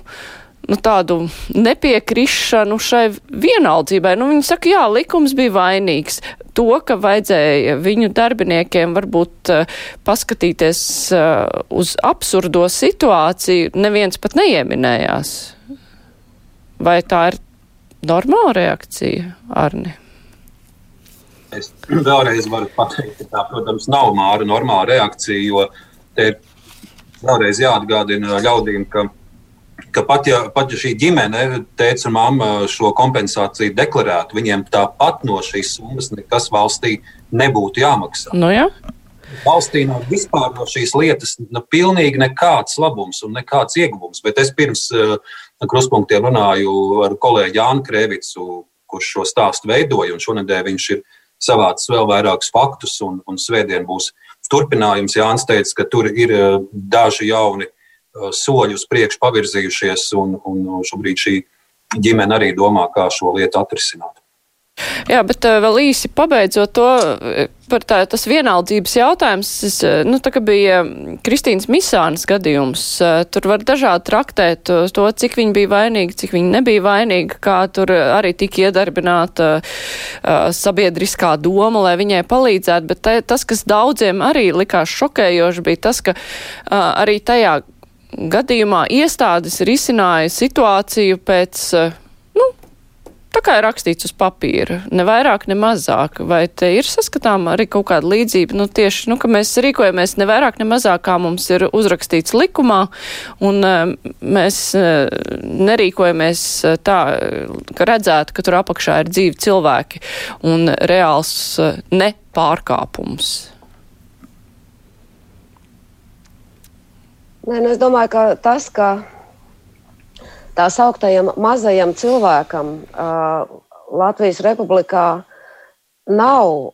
nu, tādu nepiekrišanu šai vienaldzībai. Nu, viņi saka, jā, likums bija vainīgs to, ka vajadzēja viņu darbiniekiem varbūt uh, paskatīties uh, uz absurdo situāciju, neviens pat neieminējās. Vai tā ir normāla reakcija, Arni? Es vēlreiz varu pateikt, ka tā, protams, nav māra normāla reakcija, jo te ir vēlreiz jāatgādina ļaudīm, ka ka pat ja, pat ja šī ģimene, teica, mamma šo kompensāciju deklarētu, viņiem tāpat no šīs summas nekas valstī nebūtu jāmaksā. Nu, jā. Valstī nav vispār no šīs lietas nu, pilnīgi nekāds labums un nekāds ieguvums. Bet es pirms uh, kruspunktiem runāju ar kolēģi Jānu Krēvicu, kurš šo stāstu veidoja, un šonadēļ viņš ir savācis vēl vairākus faktus, un, un svētdien būs turpinājums. Jānis teica, ka tur ir uh, daži jauni soļi uz priekšu pavirzījušies, un, un šobrīd šī ģimene arī domā, kā šo lietu atrisināt. Jā, bet uh, vēl īsi pabeidzot to uh, par tā, tas vienaldzības jautājums, es, nu, tā kā bija Kristīnas Misānas gadījums, tur var dažādi traktēt to, cik viņa bija vainīga, cik viņa nebija vainīga, kā tur arī tika iedarbināta uh, sabiedriskā doma, lai viņai palīdzētu, bet tā, tas, kas daudziem arī likās šokējoši, bija tas, ka uh, arī tajā gadījumā iestādes risināja situāciju pēc, eh, nu, tā kā ir rakstīts uz papīra, ne vairāk, ne mazāk. Vai te ir saskatām arī kaut kāda līdzība, nu, tieši, nu, ka mēs rīkojamies ne vairāk, ne mazāk, kā mums ir uzrakstīts likumā, un eh, mēs eh, nerīkojamies tā, ka redzētu, ka tur apakšā ir dzīvi cilvēki un reāls nepārkāpums. Nē, nu es domāju, ka tas, ka tā sauktajam mazajam cilvēkam uh, Latvijas Republikā nav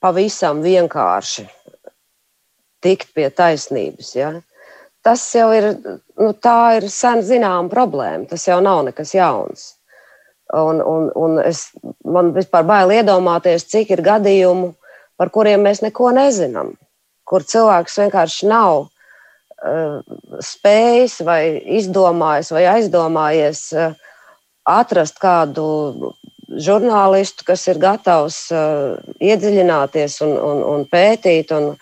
pavisam vienkārši tikt pie taisnības. Ja? Tas jau ir, nu, ir sen zināma problēma. Tas jau nav nekas jauns. Un, un, un es, man vispār bail iedomāties, cik ir gadījumu, par kuriem mēs neko nezinām, kur cilvēks vienkārši nav spējis vai izdomājis vai aizdomājies eh, atrast kādu žurnālistu, kas ir gatavs eh, iedziļināties un, un, un pētīt un,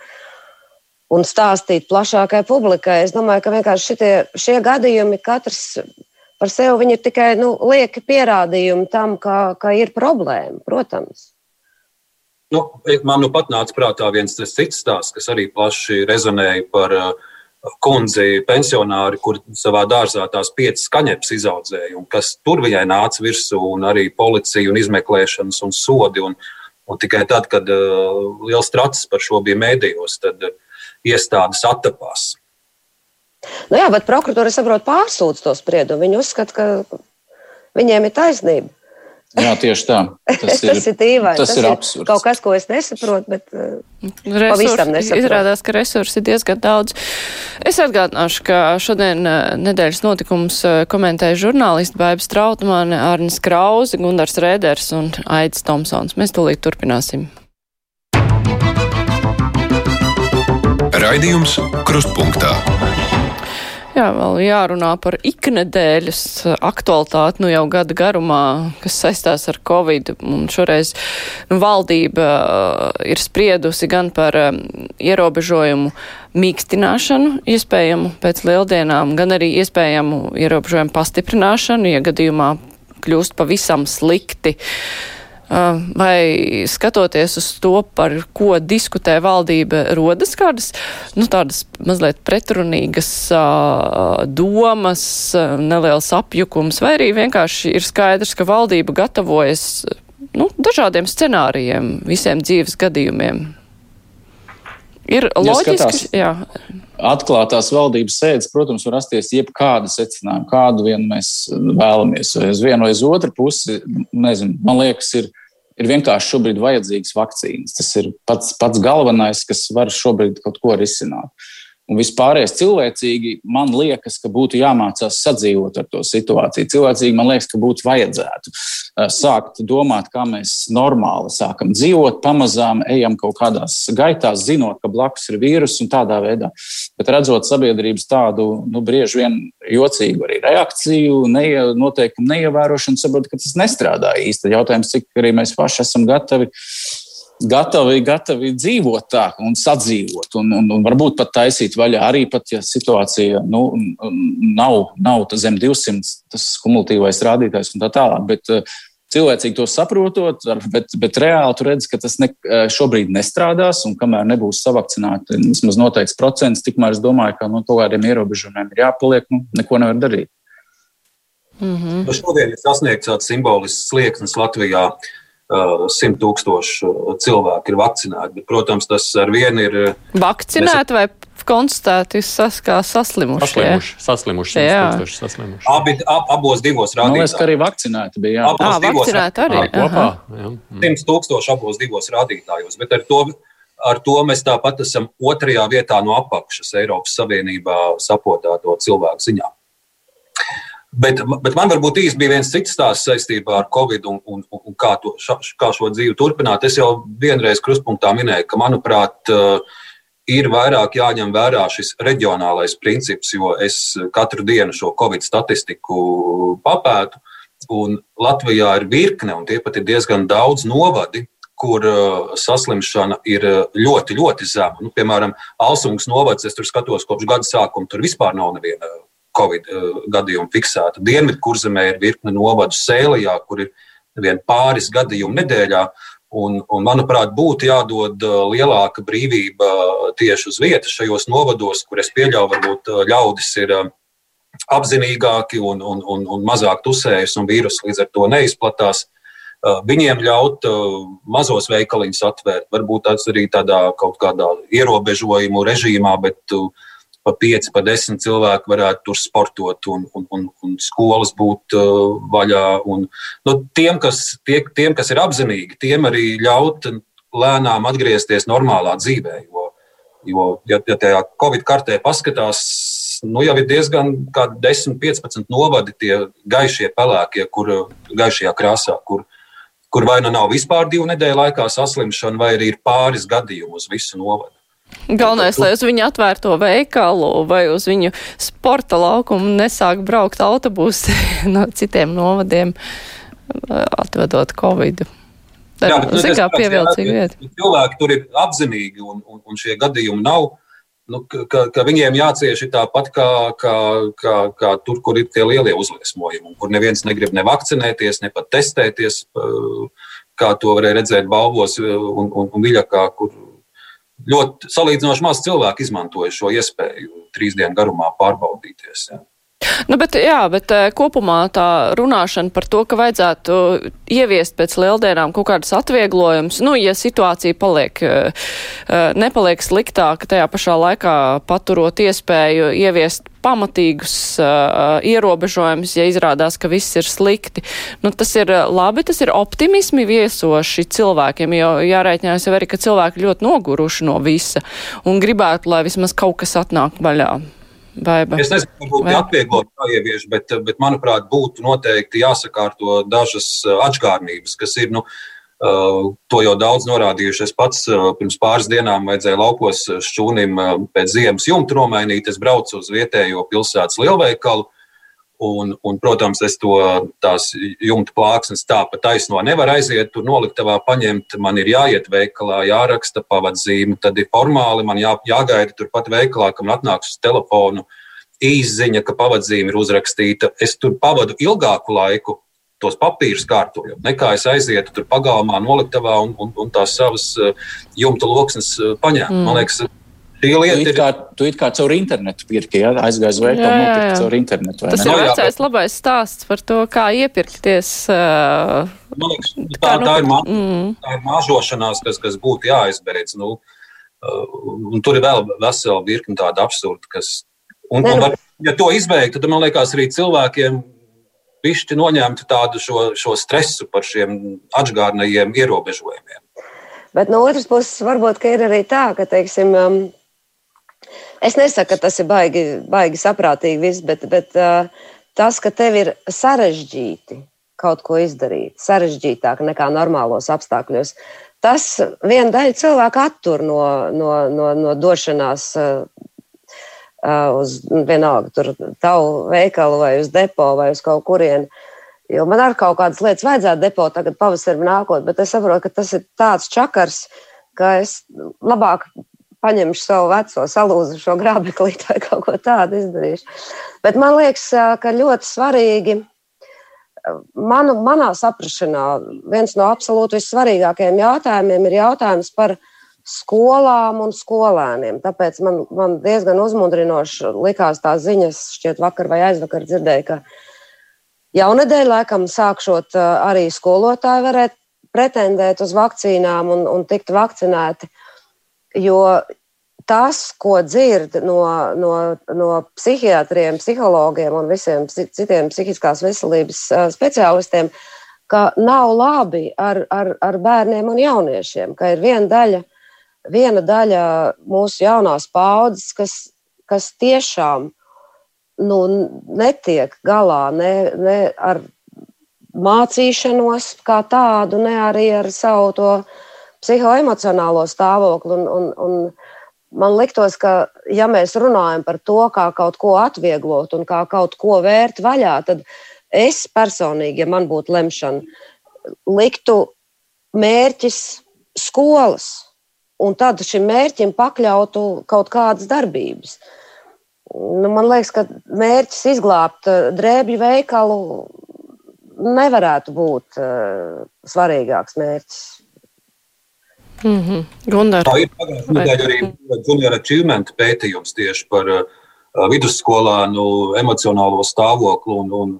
un stāstīt plašākai publikai. Es domāju, ka vienkārši šitie, šie gadījumi katrs par sevi ir tikai nu, lieki pierādījumi tam, ka, ka ir problēma, protams. Nu, man nu pat nāca prātā viens cits stāsts, kas arī plaši rezonēja par uh, kundzi, pensionāri, kur savā dārzā tās piecas kaņepes izaudzēja, un kas tur viņai nāca virsū, un arī policija, un izmeklēšanas un sodi. Un, un tikai tad, kad uh, liels tracis par šo bija mēdījos, tad uh, iestādes attapās. Nu jā, bet prokuratūra, saprot, pārsūdz to spriedumu. Viņi uzskata, ka viņiem ir taisnība. Jā, tieši tā. Tas, <laughs> tas ir, ir dīvaini. Tas, tas ir, ir absurds. Kaut kas, ko es nesaprotu, bet uh, pavisam nesaprotu. Izrādās, ka resursi ir diezgan daudz. Es atgādināšu, ka šodien uh, nedēļas notikums uh, komentēja žurnālisti Baibas Trautmane, Arnis Krauzi, Gundars Rēders un Aidis Tomsons. Mēs tūlīt turpināsim. Raidījums Krustpunktā. Jā, vēl jārunā par iknedēļas aktualitāti, nu jau gada garumā, kas saistās ar Covid. Un šoreiz nu, valdība uh, ir spriedusi gan par um, ierobežojumu mīkstināšanu, iespējamu pēc lieldienām, gan arī iespējamu ierobežojumu pastiprināšanu, ja gadījumā kļūst pavisam slikti. Vai skatoties uz to, par ko diskutē valdība, rodas kādas, nu, tādas mazliet pretrunīgas domas, neliels apjukums, vai arī vienkārši ir skaidrs, ka valdība gatavojas nu, dažādiem scenārijiem, visiem dzīves gadījumiem? Ir loģiski, jā. Atklātās valdības sēdes, protams, var rasties jebkāda secinājuma, kādu vien mēs vēlamies. Vai uz vienu vai uz otru pusi, nezinu, man liekas, ir, ir vienkārši šobrīd vajadzīgas vakcīnas. Tas ir pats, pats galvenais, kas var šobrīd kaut ko risināt. Un vispārējais cilvēcīgi man liekas, ka būtu jāmācās sadzīvot ar to situāciju. Cilvēcīgi man liekas, ka būtu vajadzētu eh, sākt domāt, kā mēs normāli sākam dzīvot, pamazām ejam kaut kādās gaitās, zinot, ka blakus ir vīrus un tādā veidā. Bet redzot sabiedrības tādu, nu, bieži vien jocīgu arī reakciju, neie, noteikumu neievērošanu, saprotu, ka tas nestrādā īsti. Jautājums, cik arī mēs paši esam gatavi gatavi, gatavi dzīvot tā un sadzīvot, un, un, un varbūt pat taisīt vaļā arī pat, ja situācija nu, nav, nav zem 200, tas kumulatīvais rādītājs un tā tālāk. Bet, eh, Cilvēcīgi to saprotot, bet, bet reāli tu redz, ka tas ne, eh, šobrīd nestrādās, un kamēr nebūs savakcināti vismaz noteikts procents, tikmēr es domāju, ka no nu, kaut kādiem ierobežojumiem ir jāpaliek, nu, neko nevar darīt. Mm -hmm. Šodien ir sasniegts tāds simbolisks slieksnis Latvijā. Uh, 100 tūkstoši cilvēku ir vakcinēti. Bet, protams, tas ar vienu ir. Vakcinēti vai konstatēti saslimuši? Saslimuši, saslimuši, tūkstoši saslimuši. Abi, ab, abos divos rādītājos. Man liekas, ka arī vakcinēti bija. Jā, abos à, vakcinēti arī. Kopā. 100 tūkstoši abos divos rādītājos. Bet ar to, ar to mēs tāpat esam otrajā vietā no apakšas Eiropas Savienībā sapotāto cilvēku ziņā. Bet, bet man varbūt īsti bija viens cits stāsts saistībā ar Covid un, un, un kā, to, ša, kā šo dzīvi turpināt. Es jau vienreiz krustpunktā minēju, ka, manuprāt, eh, ir vairāk jāņem vērā šis reģionālais princips, jo es katru dienu šo Covid statistiku papētu. Un Latvijā ir virkne, un tie pat ir diezgan daudz novadi, kur uh, saslimšana ir eh, ļoti, ļoti zema. Nu, piemēram, Alsungas novads, es tur skatos kopš gada sākuma, tur vispār nav neviena Covid uh, gadījumu fiksēta. Dienvidkurzemē ir virkne novadu Sēlijā, kur ir vien pāris gadījumu nedēļā. Un, un, manuprāt, būtu jādod uh, lielāka brīvība tieši uz vietas šajos novados, kur es pieļauju, varbūt ļaudis ir apzinīgāki un, un, un, un mazāk tusējas, un vīrusu līdz ar to neizplatās. Viņiem ļaut mazos veikaliņus atvērt, varbūt tas arī tādā kaut kādā ierobežojumu režīmā, bet uh, pa pieci, pa desmit cilvēki varētu tur sportot un, un, un, un skolas būt uh, vaļā. Un, nu, tiem, kas, tie, tiem, kas ir apzinīgi, tiem arī ļaut lēnām atgriezties normālā dzīvē. Jo, jo ja, ja tajā Covid kartē paskatās, nu jau ir diezgan 10, 15 novadi tie gaišie pelēkie, kur gaišajā krāsā, kur, kur vai nu nav vispār divu nedēļu laikā saslimšana, vai arī ir pāris gadījumu uz visu novadu. Galvenais, lai uz viņu atvērto veikalu vai uz viņu sporta laukumu nesāk braukt autobusi <laughs> no citiem novadiem, atvedot Covid. Tā ir nu, kā pievilcīga vieta. Cilvēki tur ir apzinīgi un, un, un šie gadījumi nav. Nu, ka, ka viņiem jācieš tāpat kā, kā, kā, kā tur, kur ir tie lielie uzliesmojumi, kur neviens negrib ne vakcinēties, ne pat testēties, kā to varēja redzēt balvos un, un, un viļakā, kur ļoti salīdzinoši maz cilvēku izmantoja šo iespēju trīs dienu garumā pārbaudīties. Ja. Nu, bet, jā, bet eh, kopumā tā runāšana par to, ka vajadzētu ieviest pēc lieldienām kaut kādas atvieglojumus, nu, ja situācija paliek, eh, eh, nepaliek sliktāka, tajā pašā laikā paturot iespēju ieviest pamatīgus uh, ierobežojumus, ja izrādās, ka viss ir slikti. Nu, tas ir labi, tas ir optimismi viesoši cilvēkiem, jo jārēķinās jau arī, ka cilvēki ļoti noguruši no visa un gribētu, lai vismaz kaut kas atnāk vaļā. Baiba. Es nezinu, varbūt Vai... atvieglot jāievieš, bet, bet, manuprāt, būtu noteikti jāsakārto dažas uh, atžgārnības, kas ir, nu, Uh, to jau daudz norādījuši. Es pats uh, pirms pāris dienām vajadzēja laukos šķūnim pēc ziemas jumta nomainīt. Es braucu uz vietējo pilsētas lielveikalu. Un, un, protams, es to tās jumta plāksnes tā pa taisno nevaru aiziet, tur noliktavā paņemt. Man ir jāiet veikalā, jāraksta pavadzīme, tad ir formāli man jā, jāgaida turpat veikalā, kam atnāks uz telefonu īziņa, ka pavadzīme ir uzrakstīta. Es tur pavadu ilgāku laiku, tos papīrus kārtojot, nekā es aizietu tur pagalmā, noliktavā un, un, un tās savas eh, jumta loksnes eh, paņēmu. Mm. Man liekas, Šī lieta tu ir. Kā, tu it kā caur internetu pirki, ja aizgājies veikalu, nopirkt caur internetu. Tas ir vecais labais stāsts par to, kā iepirkties. Uh, Man liekas, tā, tā, tā, ir, ma mm. tā ir māžošanās, kas, kas būtu jāizbeidz. Nu, uh, un tur ir vēl vesela virkni tāda absurda, kas. Un, un var, ja to izbeigtu, tad man liekas arī cilvēkiem pišķi noņemtu tādu šo, šo stresu par šiem atgādnējiem ierobežojumiem. Bet no otras puses, varbūt ir arī tā, ka, teiksim, um, es nesaku, ka tas ir baigi, baigi saprātīgi viss, bet, bet uh, tas, ka tev ir sarežģīti kaut ko izdarīt, sarežģītāk nekā normālos apstākļos, tas viena daļa cilvēku attur no, no, no, no došanās uh, uz vienalga, tur tavu veikalu vai uz depo vai uz kaut kurienu. Jo man ar kaut kādas lietas vajadzētu depo tagad pavasarī nākot, bet es saprotu, ka tas ir tāds čakars, ka es labāk paņemšu savu veco, salūzušo grābeklīti vai <laughs> kaut ko tādu izdarīšu. Bet man liekas, ka ļoti svarīgi, manu, manā saprašanā, viens no absolūti vissvarīgākajiem jautājumiem ir jautājums par skolām un skolēniem. Tāpēc man, man diezgan uzmundrinoši likās tās ziņas, šķiet, vakar vai aizvakar dzirdēju, ka jaunedēļ laikam sākšot arī skolotāji varētu pretendēt uz vakcīnām un, un tikt vakcinēti. Jo tas, ko dzird no, no, no psihiatriem, psihologiem un visiem citiem psihiskās veselības speciālistiem, ka nav labi ar, ar, ar bērniem un jauniešiem, ka ir viena daļa viena daļa mūsu jaunās paudzes, kas, kas tiešām nu, netiek galā ne, ne ar mācīšanos kā tādu, ne arī ar savu to psihoemocionālo stāvokli. Un, un, un man liktos, ka, ja mēs runājam par to, kā kaut ko atvieglot un kā kaut ko vērt vaļā, tad es personīgi, ja man būtu lemšana, liktu mērķis skolas un tad šim mērķim pakļautu kaut kādas darbības. Nu, man liekas, ka mērķis izglābt eh, drēbju veikalu nevarētu būt uh, svarīgāks mērķis. Mm -hmm. Gundar. Tā ir pagājušajā nedēļā arī junior achievement pētījums tieši par uh, vidusskolā nu, emocionālo stāvokli. Un, un,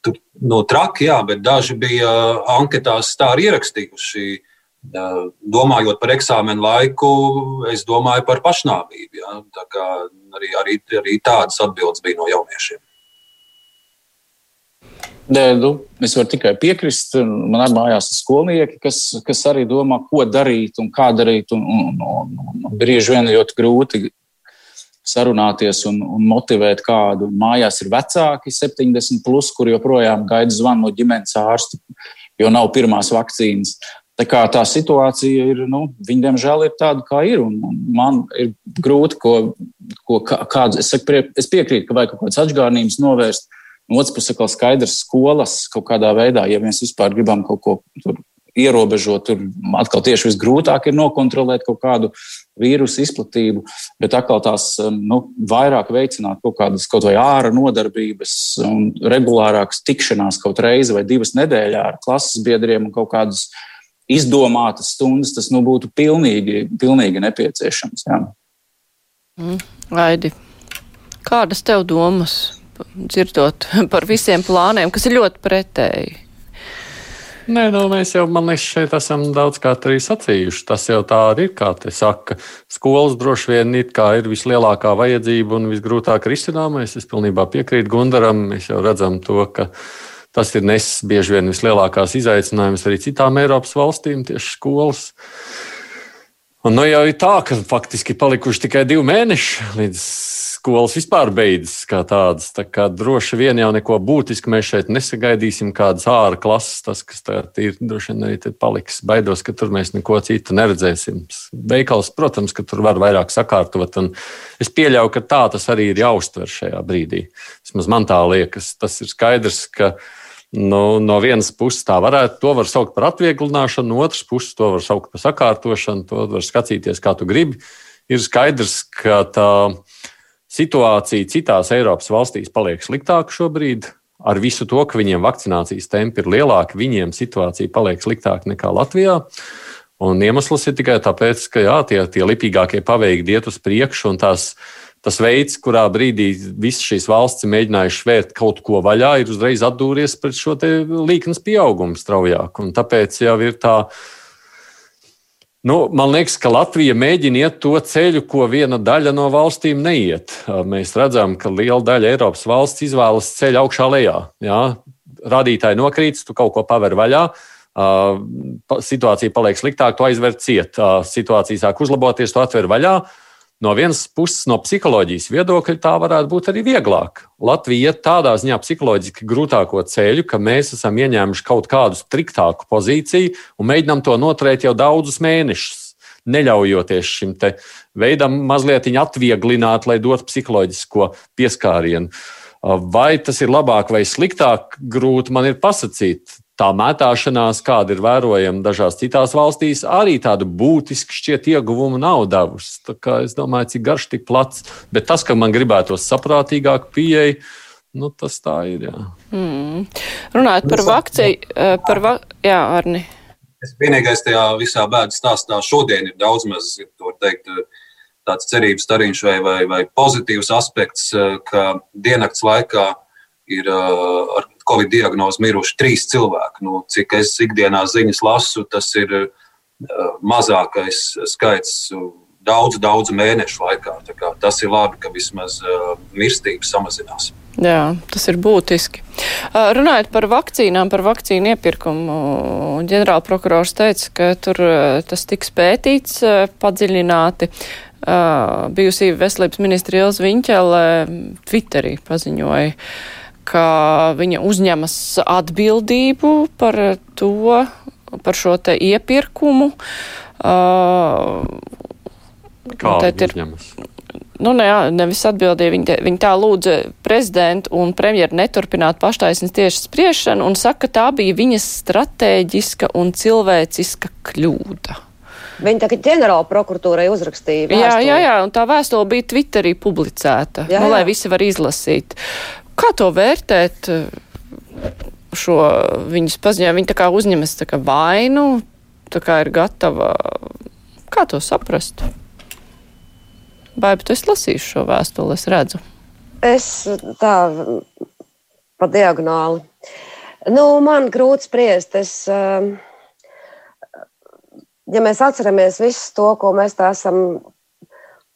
tur, nu, traki, jā, bet daži bija anketās tā arī ierakstījuši. Uh, Domājot par eksāmenu laiku, es domāju par pašnāvību. Ja? Tā arī, arī, arī tādas atbildes bija no jauniešiem. Nē, nu, es varu tikai piekrist. Man arī mājās ir skolnieki, kas, kas arī domā, ko darīt un kā darīt. Un, un, un, un bieži vien ļoti grūti sarunāties un, un motivēt kādu. Mājās ir vecāki, 70, plus, kur joprojām gaida zvanu no ģimenes ārsta, jo nav pirmās vakcīnas. Tā kā tā situācija ir, nu, viņi diemžēl ir tāda, kā ir. Man ir grūti, ko, ko kādu, es, saku, es piekrītu, ka vajag kaut kādas atgādnības novērst. No otras puses, kā skaidrs, skolas kaut kādā veidā, ja mēs vispār gribam kaut ko tur ierobežot, tur atkal tieši visgrūtāk ir nokontrolēt kaut kādu vīrusu izplatību, bet atkal tās nu, vairāk veicināt kaut kādas kaut vai ārā nodarbības un regulārākas tikšanās kaut reizi vai divas nedēļā ar klases biedriem un kaut kādas izdomātas stundas, tas nu, būtu pilnīgi, pilnīgi nepieciešams. Jā. Mm, Aidi, kādas tev domas dzirdot <laughs> par visiem plāniem, kas ir ļoti pretēji? Nē, nu, mēs jau, man liekas, šeit esam daudz kā arī sacījuši. Tas jau tā arī ir, kā te saka. Skolas droši vien ir, ir vislielākā vajadzība un visgrūtāk risināmais. Es pilnībā piekrītu Gundaram. Mēs jau redzam to, ka Tas ir nesis bieži vien vislielākās izaicinājumus arī citām Eiropas valstīm, tieši skolas. Un nu jau ir tā, ka faktiski palikuši tikai divi mēneši līdz skolas vispār beidzas kā tādas. Tā kā droši vien jau neko būtisku mēs šeit nesagaidīsim, kādas ārā klases, tas, kas ir, droši vien arī paliks. Baidos, ka tur mēs neko citu neredzēsim. Veikals, protams, ka tur var vairāk sakārtot, un es pieļauju, ka tā tas arī ir jāuztver šajā brīdī. Vismaz man tā liekas, tas ir skaidrs, ka Nu, no vienas puses tā varētu, to var saukt par atvieglināšanu, no otras puses to var saukt par sakārtošanu, to var skatīties, kā tu gribi. Ir skaidrs, ka tā situācija citās Eiropas valstīs paliek sliktāka šobrīd. Ar visu to, ka viņiem vakcinācijas tempi ir lielāki, viņiem situācija paliek sliktāka nekā Latvijā. Un iemesls ir tikai tāpēc, ka jā, tie, tie lipīgākie paveikti iet uz priekšu un tās tas veids, kurā brīdī visas šīs valsts ir mēģinājušas vērt kaut ko vaļā, ir uzreiz atdūries pret šo līknes pieaugumu straujāk. Un tāpēc jau ir tā. Nu, man liekas, ka Latvija mēģina iet to ceļu, ko viena daļa no valstīm neiet. Mēs redzam, ka liela daļa Eiropas valsts izvēlas ceļu augšā lejā. Jā? Rādītāji nokrīt, tu kaut ko paver vaļā, situācija paliek sliktāka, tu aizver ciet, situācija sāk uzlaboties, tu atver vaļā. No vienas puses, no psiholoģijas viedokļa, tā varētu būt arī vieglāk. Latvija iet tādā ziņā psiholoģiski grūtāko ceļu, ka mēs esam ieņēmuši kaut kādu striktāku pozīciju un mēģinām to noturēt jau daudzus mēnešus, neļaujoties šim veidam mazliet atvieglināt, lai dotu psiholoģisko pieskārienu. Vai tas ir labāk vai sliktāk, grūti man ir pasakīt tā mētāšanās, kāda ir vērojama dažās citās valstīs, arī tādu būtisku šķiet ieguvumu nav devusi. Es domāju, cik garš, tik plats. Bet tas, ka man gribētos saprātīgāk pieeja, nu, tas tā ir. Jā. Mm. Runājot par vakcīnu, eh, par va jā, Arni. Es vienīgais tajā visā bēdas stāstā šodien ir daudz maz, to teikt, tāds cerības stariņš vai, vai, vai pozitīvs aspekts, eh, ka diennakts laikā ir uh, ar Covid diagnozi miruši trīs cilvēki. Nu, cik es ikdienā ziņas lasu, tas ir uh, mazākais skaits daudzu, daudzu mēnešu laikā. Tas ir labi, ka vismaz uh, mirstība samazinās. Jā, tas ir būtiski. Runājot par vakcīnām, par vakcīnu iepirkumu, ģenerālprokurors teica, ka tur tas tiks pētīts padziļināti. Bijusī veselības ministra Ilza Viņķele Twitterī paziņoja, ka viņa uzņemas atbildību par to, par šo te iepirkumu. Kā ir uzņemas? Nu, ne, nevis atbildīja, viņa, viņa tā lūdza prezidentu un premjeru neturpināt paštaisnes tieši spriešanu un saka, ka tā bija viņas stratēģiska un cilvēciska kļūda. Viņa tagad ģenerāla prokuratūrai uzrakstīja. Vēstuli. Jā, jā, jā, un tā vēstule bija Twitterī publicēta, jā, jā. Nu, lai visi var izlasīt. Kā to vērtēt? Šo viņas paziņojumu, viņa tā kā uzņemas tā kā vainu, tā kā ir gatava. Kā to saprast? Vai tu esi lasījis šo vēstuli, es redzu? Es tā pa diagonāli. Nu, man grūti spriest. Es, um, ja mēs atceramies visu to, ko mēs esam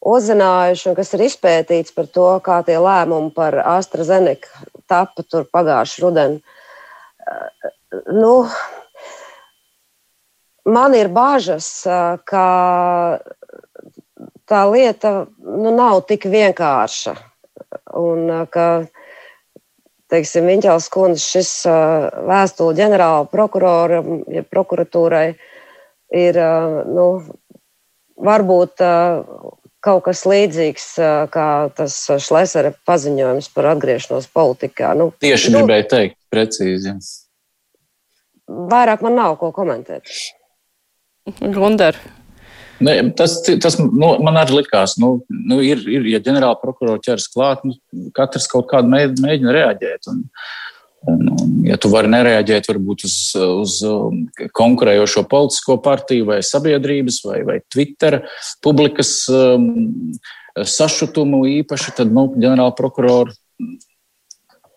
uzzinājuši un kas ir izpētīts par to, kā tie lēmumi par AstraZeneca tapa tur pagājušā rudenī. Nu, man ir bažas, ka tā lieta nu, nav tik vienkārša. Un ka teiksim, Viņķels kundze šis vēstule ģenerāla prokuroram, ja prokuratūrai ir nu, varbūt kaut kas līdzīgs kā tas Šlesera paziņojums par atgriešanos politikā. Nu, Tieši nu, gribēju teikt, precīzi. Vairāk man nav ko komentēt. Gundar. Ne, tas tas nu, man arī likās, nu, nu ir, ir, ja ģenerāla prokurora ķers klāt, nu, katrs kaut kādu mēģina reaģēt. Un, Un, un, ja tu vari nereaģēt varbūt uz, uz um, konkurējošo politisko partiju vai sabiedrības vai, vai Twitter publikas um, sašutumu īpaši, tad nu, ģenerāla prokurora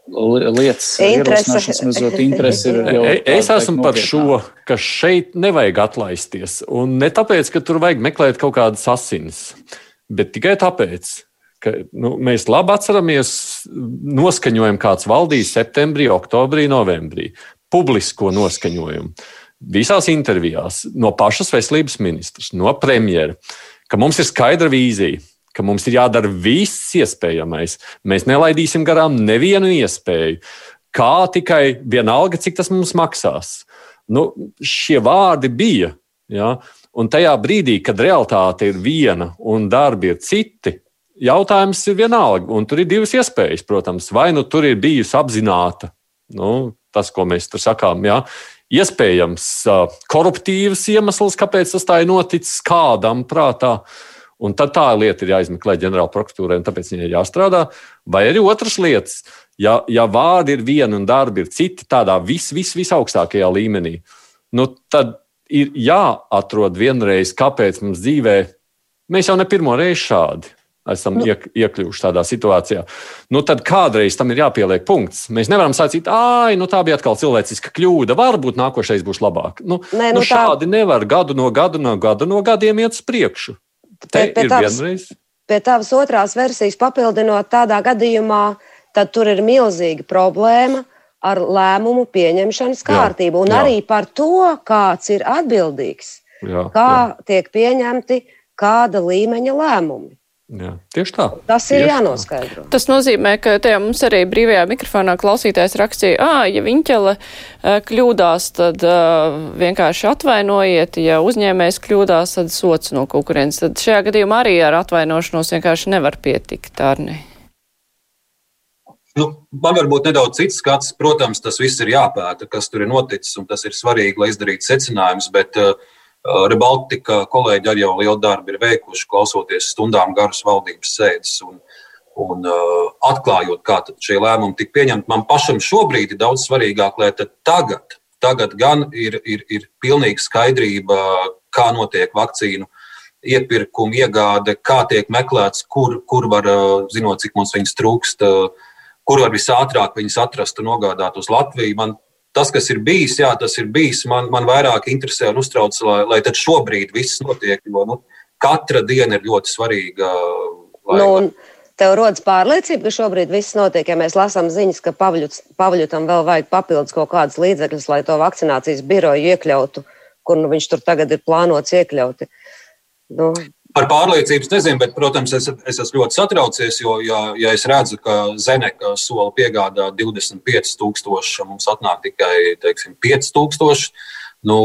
lietas ierosināšanas interesi ir jau. Es esmu par šo, ka šeit nevajag atlaisties. Un ne tāpēc, ka tur vajag meklēt kaut kādas asinis, bet tikai tāpēc, ka nu, mēs labi atceramies noskaņojumu, kāds valdīja septembrī, oktobrī, novembrī. Publisko noskaņojumu. Visās intervijās no pašas veselības ministras, no premjera, ka mums ir skaidra vīzija, ka mums ir jādara viss iespējamais. Mēs nelaidīsim garām nevienu iespēju. Kā tikai vienalga, cik tas mums maksās. Nu, šie vārdi bija. Ja? Un tajā brīdī, kad realitāte ir viena un darbi ir citi, jautājums ir vienalga. Un tur ir divas iespējas, protams. Vai nu tur ir bijusi apzināta nu, tas, ko mēs tur sakām. Ja? Iespējams, koruptīvs iemesls, kāpēc tas tā ir noticis kādam prātā. Un tad tā lieta ir jāizmeklē ģenerāla prokuratūrai, un tāpēc viņai jāstrādā. Vai arī otras lietas, ja, ja vārdi ir viena un darbi ir citi, tādā vis, vis, visaugstākajā līmenī, nu, tad ir jāatrod vienreiz, kāpēc mums dzīvē, mēs jau ne pirmo reizi šādi esam nu. iek, iekļuvuši tādā situācijā. Nu, tad kādreiz tam ir jāpieliek punkts. Mēs nevaram sacīt, ah, nu, tā bija atkal cilvēciska kļūda. Varbūt nākošais būs labāk. Nu, Nē, nu, nu, šādi tā... nevar gadu no gada no gada no gadiem iet uz priekšu. Te pie, pie ir tavas, vienreiz. Pie tavas otrās versijas papildinot, tādā gadījumā tur ir milzīga problēma ar lēmumu pieņemšanas kārtību jā, un jā. arī par to, kāds ir atbildīgs. Jā, kā jā. tiek pieņemti kāda līmeņa lēmumi. Jā, tieši tā. Tas ir tieši jānoskaidro. Tā. Tas nozīmē, ka tajā mums arī brīvajā mikrofonā klausītājs rakstīja, ā, ja viņķele kļūdās, tad uh, vienkārši atvainojiet, ja uzņēmējs kļūdās, tad sots no konkurences. Tad šajā gadījumā arī ar atvainošanos vienkārši nevar pietikt, Arni. Nu, man varbūt nedaudz cits skats. Protams, tas viss ir jāpēta, kas tur ir noticis, un tas ir svarīgi, lai izdarītu secinājumus. Bet Uh, Rebaltika kolēģi arī jau lielu darbu ir veikuši, klausoties stundām garas valdības sēdes un, un uh, atklājot, kā šie lēmumi tika pieņemti. Man pašam šobrīd ir daudz svarīgāk, lai tagad, tagad gan ir, ir, ir pilnīga skaidrība, kā notiek vakcīnu iepirkuma, iegāde, kā tiek meklēts, kur, kur var, uh, zinot, cik mums viņas trūkst, kur var visātrāk viņas atrast un nogādāt uz Latviju. Man tas, kas ir bijis, jā, tas ir bijis. Man, man vairāk interesē un uztrauc, lai, lai tad šobrīd viss notiek. Jo nu, katra diena ir ļoti svarīga. Lai, nu, un... Tev rodas pārliecība, ka šobrīd viss notiek, ja mēs lasām ziņas, ka Pavļutam vēl vajag papildus kaut kādas līdzekļus, lai to vakcinācijas biroju iekļautu, kur nu, viņš tur tagad ir plānots iekļaut. Nu, Par pārliecības nezinu, bet, protams, es, es esmu ļoti satraucies, jo, ja, ja es redzu, ka Zeneka sola piegādā 25,000, mums atnāk tikai teiksim, 5,000. Nu,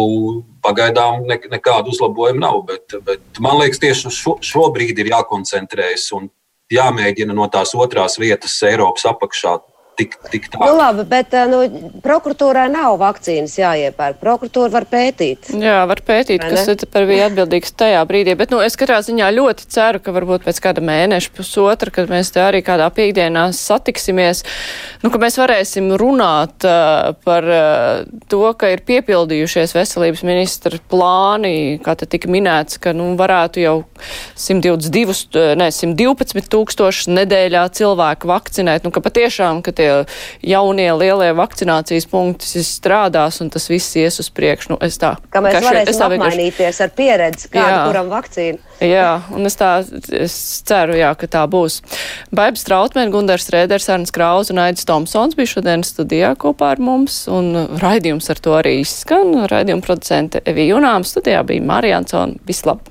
pagaidām ne, nekādu uzlabojumu nav, bet, bet man liekas, tieši šo, šobrīd ir jākoncentrējas un jāmēģina no tās otrās vietas Eiropas apakšā tik, tik tālu. Nu, labi, bet nu, prokuratūrai nav vakcīnas jāiepērk. Prokuratūra var pētīt. Jā, var pētīt, kas par bija atbildīgs tajā brīdī. Bet nu, es katrā ziņā ļoti ceru, ka varbūt pēc kāda mēneša, pusotra, kad mēs te arī kādā piekdienā satiksimies, nu, ka mēs varēsim runāt uh, par uh, to, ka ir piepildījušies veselības ministra plāni, kā te tika minēts, ka nu, varētu jau 122, ne, 112 tūkstoši nedēļā cilvēku vakcinēt. Nu, ka patiešām, ka tie jaunie lielie vakcinācijas punkti strādās un tas viss ies uz priekšu. Nu, tā, Kā mēs varēsim šeit, apmainīties ar pieredzi, kāda kuram vakcīna. Jā, un es tā es ceru, jā, ka tā būs. Baibs Trautmēn, Gundars Rēders, Arns Krauz un Aidis Tomsons bija šodien studijā kopā ar mums, un raidījums ar to arī izskan. Raidījuma producente Evija Junām studijā bija Marija Ansona. Vislab!